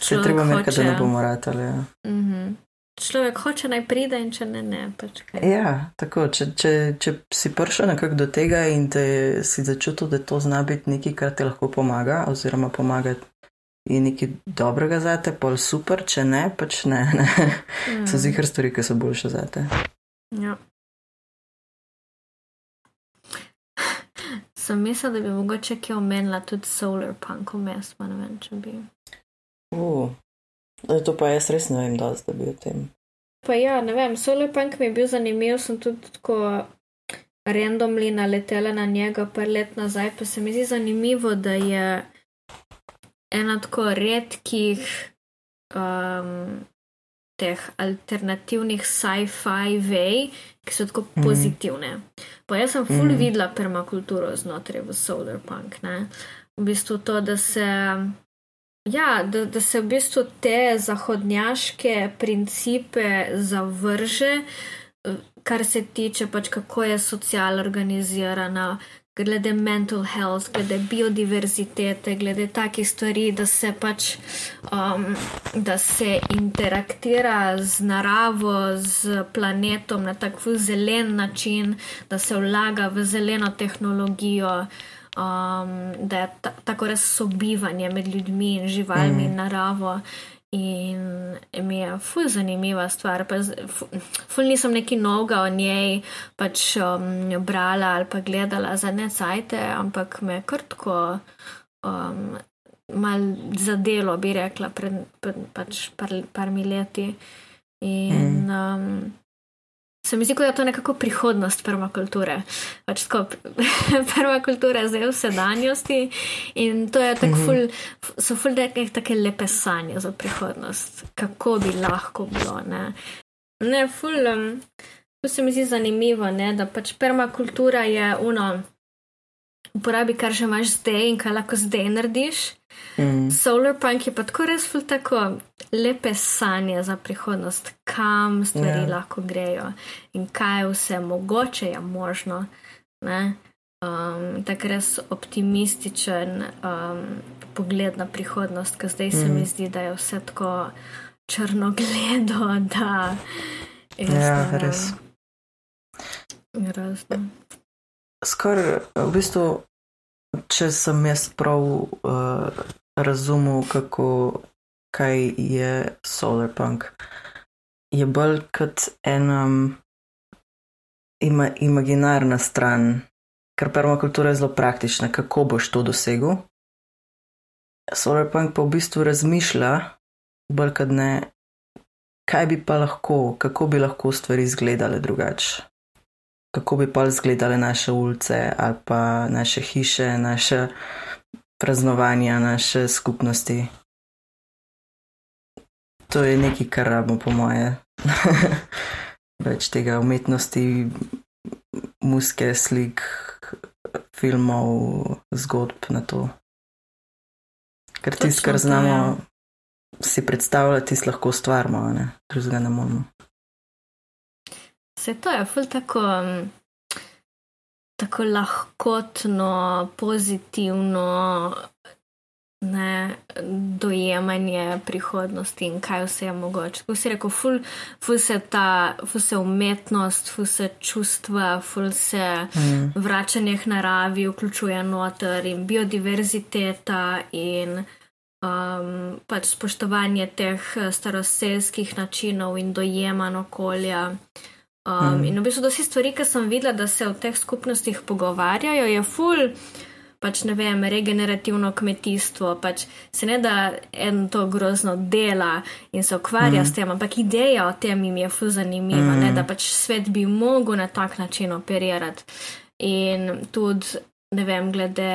Se treba nekaj, da ne bomo ratali. Ja. Uh mhm. -huh. Človek hoče naj pride in če ne, ne. Pač ja, tako. Če, če, če si prišel nekako do tega in te si začutil, da to zna biti nekaj, kar ti lahko pomaga, oziroma pomaga in nekaj dobrega za te, pol super, če ne, pač ne. ne. Mm. So zihar stvari, ki so boljše za te. Ja. Sem mislila, da bi mogoče kje omenila tudi solar punk, vmes, ne vem, če bi. Uh, to pa jaz res ne vem, da zdaj bi o tem. Pa ja, ne vem, solar punk mi je bil zanimiv, sem tudi tako randomly naletela na njega par let nazaj, pa se mi zdi zanimivo, da je ena tako redkih um, teh alternativnih sci-fi vej, ki so tako mm. pozitivne. Pa jaz sem full mm. videla permakulturo znotraj v Solar Punk. Ne? V bistvu to, da se. Ja, da, da se v bistvu te zahodnjaške principe zavrže, kar se tiče pač kako je socialna organizirana, glede mental health, glede biodiverzitete, glede takih stvari, da se pač um, da se interaktira z naravo, z planetom na tak zelen način, da se vlaga v zeleno tehnologijo. Um, da je ta, tako res sobivanje med ljudmi in živalmi mm. in naravo. In mi je ful zanimiva stvar. Ful, ful nisem neki noga o njej pač um, brala ali pa gledala za ne cajte, ampak me krtko um, mal zadelo, bi rekla, pred, pred pač par, par leti. In mm. um, Se mi zdi, da je to nekako prihodnost permakulture. Pač tako, permakultura je zdaj v sedanjosti in to je tako, mm -hmm. ful, so ful neke take lepe sanje za prihodnost, kako bi lahko bilo. Ne, ne ful, um, to se mi zdi zanimivo, ne, da pač permakultura je uno, uporabi kar že imaš zdaj in kaj lahko zdaj narediš. Mm. Solarpunk je pa tako res ful tako lepe sanje za prihodnost, kam stvari yeah. Ja. lahko grejo in kaj vse mogoče je možno. Um, tako res optimističen um, pogled na prihodnost, ker zdaj mm. se mi mm. zdi, da je vse tako črno gledo. Da, ja, res. Razno. Skoraj v bistvu če sem jaz prav uh, razumel, kako kaj je solarpunk, je bolj kot ena ima, imaginarna stran, ker permakultura je zelo praktična, kako boš to dosegel. Solarpunk pa v bistvu razmišlja, bolj kot ne, kaj bi pa lahko, kako bi lahko stvari izgledale drugače kako bi pa izgledale naše ulice ali pa naše hiše, naše praznovanja, naše skupnosti. To je nekaj, kar rabimo, po moje. Več tega umetnosti, muske, slik, filmov, zgodb na to. Ker tisto, kar znamo ja. si predstavljati, lahko stvarimo, drugega ne moremo. Se to je ful tako, um, tako lahkotno, pozitivno ne, dojemanje prihodnosti in kaj vse je mogoče. Tako si rekel, ful, ful se ta, ful se umetnost, ful se čustva, ful se mm. vračanje k naravi vključuje noter in biodiverziteta in. Um, pač spoštovanje teh staroseljskih načinov in dojemanj okolja. Um, mm. In v bistvu, da vse stvari, ki sem videla, da se v teh skupnostih pogovarjajo, je ful pač ne vem, regenerativno kmetijstvo, pač se ne da en to grozno dela in se ukvarja mm. s tem, ampak ideja o tem jim je fu zanimiva, mm. ne, da pač svet bi mogel na tak način operirati. In tudi, ne vem, glede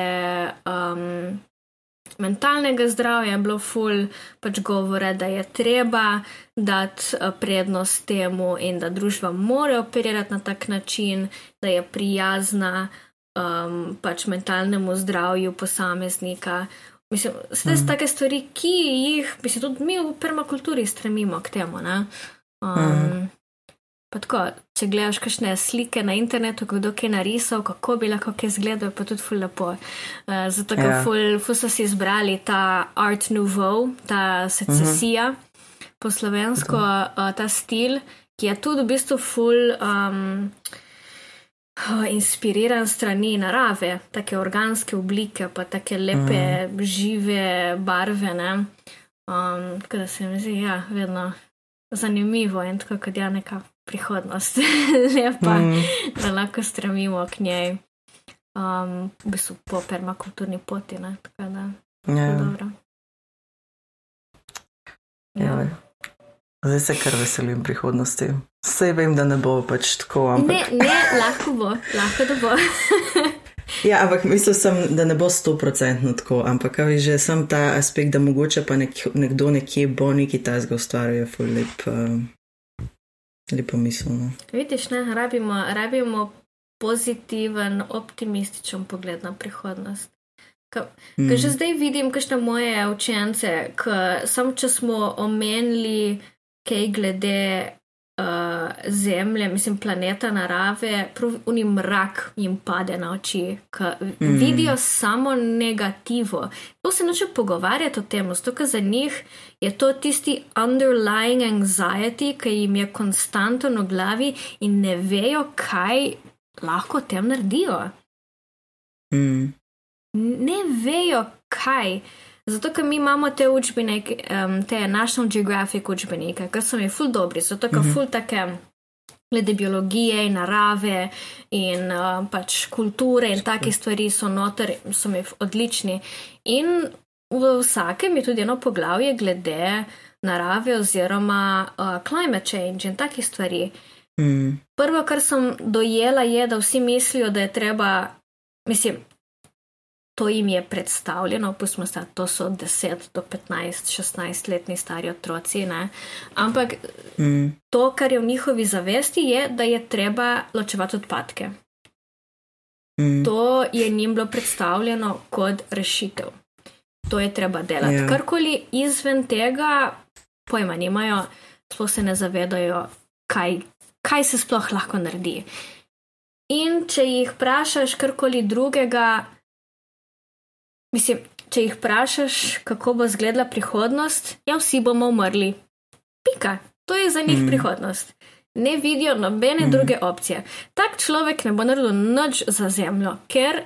um, mentalnega zdravja je bilo ful pač govore, da je treba dati uh, prednost temu in da družba mora operirati na tak način, da je prijazna um, pač mentalnemu zdravju posameznika. Mislim, vse mm. take stvari, ki jih, mislim, tudi mi v permakulturi stremimo k temu. Um, mm. Tako, če gledaš kakšne slike na internetu, kdo je narisal, kako bi lahko kaj izgledal, pa tudi ful lepo. Uh, zato, ker ja. ful, ful so si izbrali ta art nouveau, ta secesija, mhm. -huh. po slovensko, uh, ta stil, ki je tudi v bistvu ful um, inspiriran strani narave, take organske oblike, pa take lepe. -huh. žive barve. Um, tako da se mi zdi, ja, vedno zanimivo in tako, kot je nekako prihodnost, lepa, mm. da lahko stremimo k njej, um, v bistvu po permakulturni poti. Ne, tako da, ja. dobro. Ja. Ja. Zdaj se kar veselim prihodnosti. Vse vem, da ne bo pač tako. Ampak... Ne, ne, lahko bo, lahko da bo. ja, ampak mislil sem, da ne bo sto procentno tako, ampak kaj že sem ta aspekt, da mogoče pa nek, nekdo nekje bo neki tazga ustvarjal, je full lep. Um, Lepo misel. No. Vidiš, ne, rabimo, rabimo pozitiven, optimističen pogled na prihodnost. Ker mm. že zdaj vidim, kakšne moje učence, ker sam, če smo omenili kaj glede uh, zemlje, mislim, planeta, narave, pravi mrak jim pade na oči, ker mm. vidijo samo negativo. To se noče pogovarjati o tem, zato ker za njih je to tisti underlying anxiety, ki jim je konstantno v glavi in ne vejo, kaj lahko tem naredijo. Mm. Ne vejo, kaj. Zato, ker mi imamo te učbenike, um, te National Geographic učbenike, ki so mi ful dobri, zato, ker mm -hmm. ful take glede biologije in narave in uh, pač kulture in take stvari so noter, so mi odlični. In v vsakem je tudi eno poglavje glede narave oziroma uh, climate change in take stvari. Mm. Prvo, kar sem dojela, je, da vsi mislijo, da je treba, mislim, to jim je predstavljeno, pustimo se, to so 10 do 15, 16 letni stari otroci. Ne? Ampak mm. to, kar je v njihovi zavesti, je, da je treba ločevati odpadke. Mm. To je njim bilo predstavljeno kot rešitev. To je treba delati. Yeah. Ja. Karkoli izven tega, pojma nimajo, sploh se ne zavedajo, kaj, kaj se sploh lahko naredi. In če jih vprašaš karkoli drugega, Mislim, če jih vprašaš, kako bo izgledala prihodnost, ja, vsi bomo umrli. Pika, to je za njih mm. prihodnost. Ne vidijo nobene mm. druge opcije. Tak človek ne bo naredil nič za zemljo, ker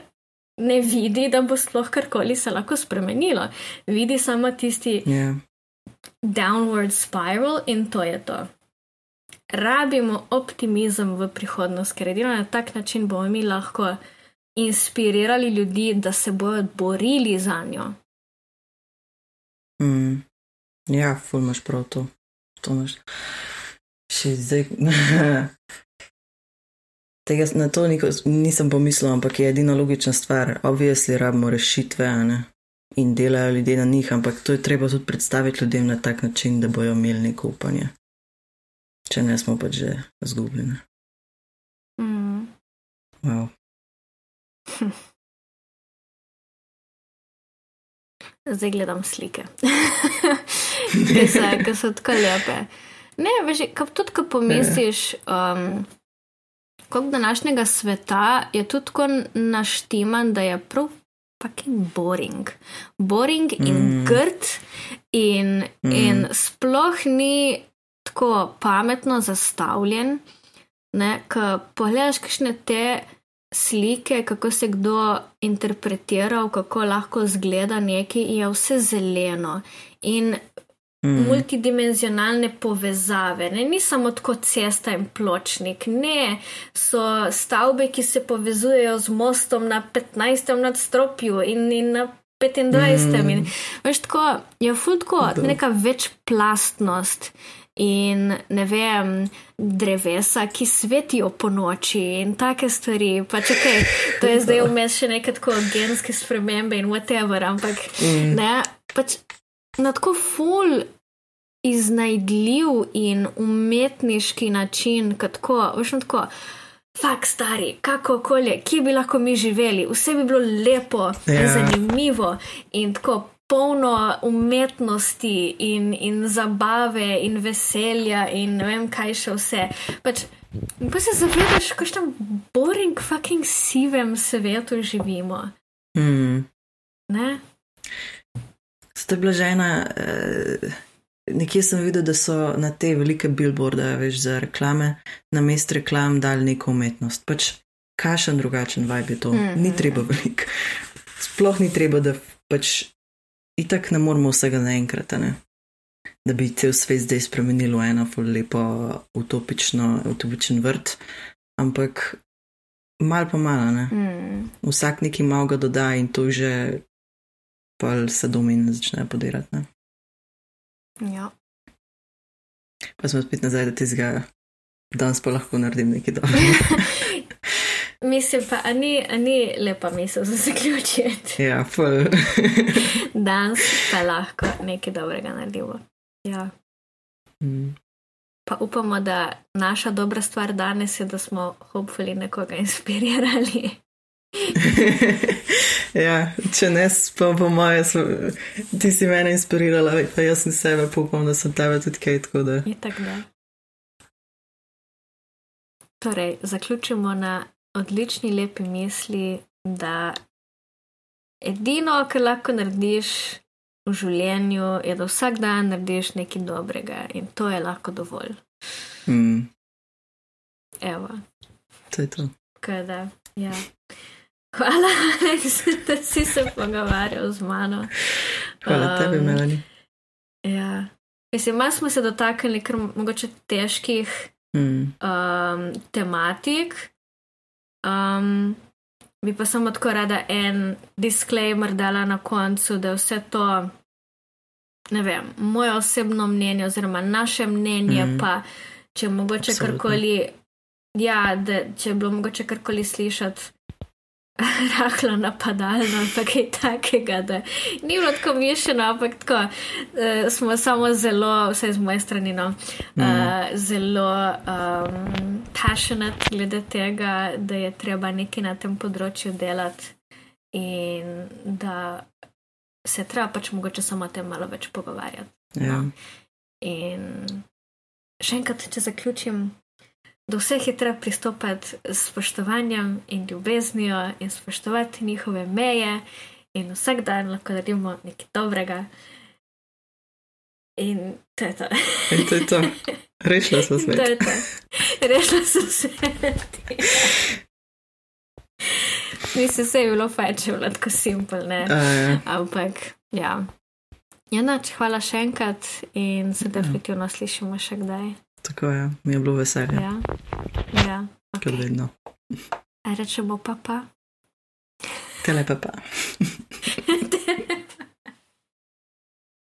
ne vidi, da bo sploh karkoli se lahko spremenilo. Vidi samo tisti yeah. downward spiral in to je to. Rabimo optimizem v prihodnost, ker edino na tak način bomo mi lahko inspirirali ljudi, da se bodo borili za njo. Mm. Ja, fulmaš prav to. to imaš. Še zdaj. Tega na to niko, nisem pomislil, ampak je edina logična stvar. Obvisli rabimo rešitve ne? in delajo ljudje na njih, ampak to je treba tudi predstaviti ljudem na tak način, da bojo imeli neko upanje. Če ne smo pač že zgubljeni. Mm. Wow. Zdaj gledam slike, ki so tako lepe. Ne, veš, tudi ko pomisliš, um, koliko današnjega sveta je tudi tako naštiman, da je prav fucking boring. Boring in mm. grd, in, mm. in sploh ni tako pametno zastavljen. Ko pogledaš, kakšne te slike, kako se kdo interpretiral, kako lahko zgleda nekaj, je vse zeleno. In mm. multidimenzionalne povezave. Ne? Ni samo tako cesta in pločnik, ne, so stavbe, ki se povezujejo z mostom na 15. nadstropju in, in na 25. Mm. In, veš, tako je futko neka večplastnost. In ne vem, drevesa, ki svetijo po noči in take stvari. Pač, okay, to je zdaj vmes še neke tako genske spremembe in whatever, ampak mm. ne, pač na tako ful iznajdljiv in umetniški način, kako, veš, tako. Fak, stari, kako okolje, kje bi lahko mi živeli, vse bi bilo lepo, yeah. Ja. zanimivo in tako polno umetnosti in, in zabave in veselja in ne vem kaj še vse. Pač, pa se zavedaš, kako tam boring, fucking sivem svetu živimo. Mm. Ne? Ste bila žena, eh, nekje sem videl, da so na te velike billboarde, veš, za reklame, na mest reklam dali neko umetnost. Pač kašen drugačen vibe je to, mm -hmm. ni treba veliko. Sploh ni treba, da pač itak ne moramo vsega naenkrat, ne? da bi cel svet zdaj spremenil v eno lepo utopično, utopičen vrt, ampak mal pa malo, ne. Mm. Vsak neki malo ga doda in to že pa se domin začne podirati. Ne? Ja. Pa smo spet nazaj, da ti zga, danes pa lahko naredim nekaj dobrega. Mislim pa, a ni, a ni lepa misel za zaključiti. Ja, ful. danes pa lahko nekaj dobrega naredimo. Ja. Mm. Pa upamo, da naša dobra stvar danes je, da smo hopefully nekoga inspirirali. ja, če ne, pa po moje, ti si mene inspirirala, pa jaz sem sebe pokom, da sem tebe tudi kaj tako da. Je tako da. Torej, zaključimo na odlični, lepi misli, da edino, kar lahko narediš v življenju, je, da vsak dan narediš nekaj dobrega in to je lahko dovolj. Mm. Evo. To je to. Kaj da, ja. Hvala, Aleks, da si se pogovarjal z mano. Hvala um, tebi, Melani. Ja. Mislim, malo smo se dotaknili kar mogoče težkih mm. um, tematik. Um, bi pa samo tako rada en disclaimer dala na koncu, da vse to, ne vem, moje osebno mnenje oziroma naše mnenje, mm. pa če mogoče karkoli, ja, da če bi bilo mogoče karkoli slišati rahlo napadalno, pa kaj takega, da ni bilo tako mišljeno, ampak tako uh, smo samo zelo, vse z moje strani, no, uh, mm. zelo um, passionate glede tega, da je treba nekaj na tem področju delati in da se treba pač mogoče samo o tem malo več pogovarjati. Ja. No. In še enkrat, če zaključim do vseh je treba pristopiti s spoštovanjem in ljubeznijo in spoštovati njihove meje, in vsak dan lahko naredimo nekaj dobrega. In to je to. In to je to. Rešila sem se. Rešila sem se. Mislim, se je bilo fajn, če je bilo tako simpel, ne? A, ja. Ampak, ja. Ja, nač, hvala še enkrat in se definitivno slišimo še kdaj. Tako je, mi je bilo veselje. Ja, ja. Okay. Kaj vedno. Rečemo pa pa. Tele pa pa.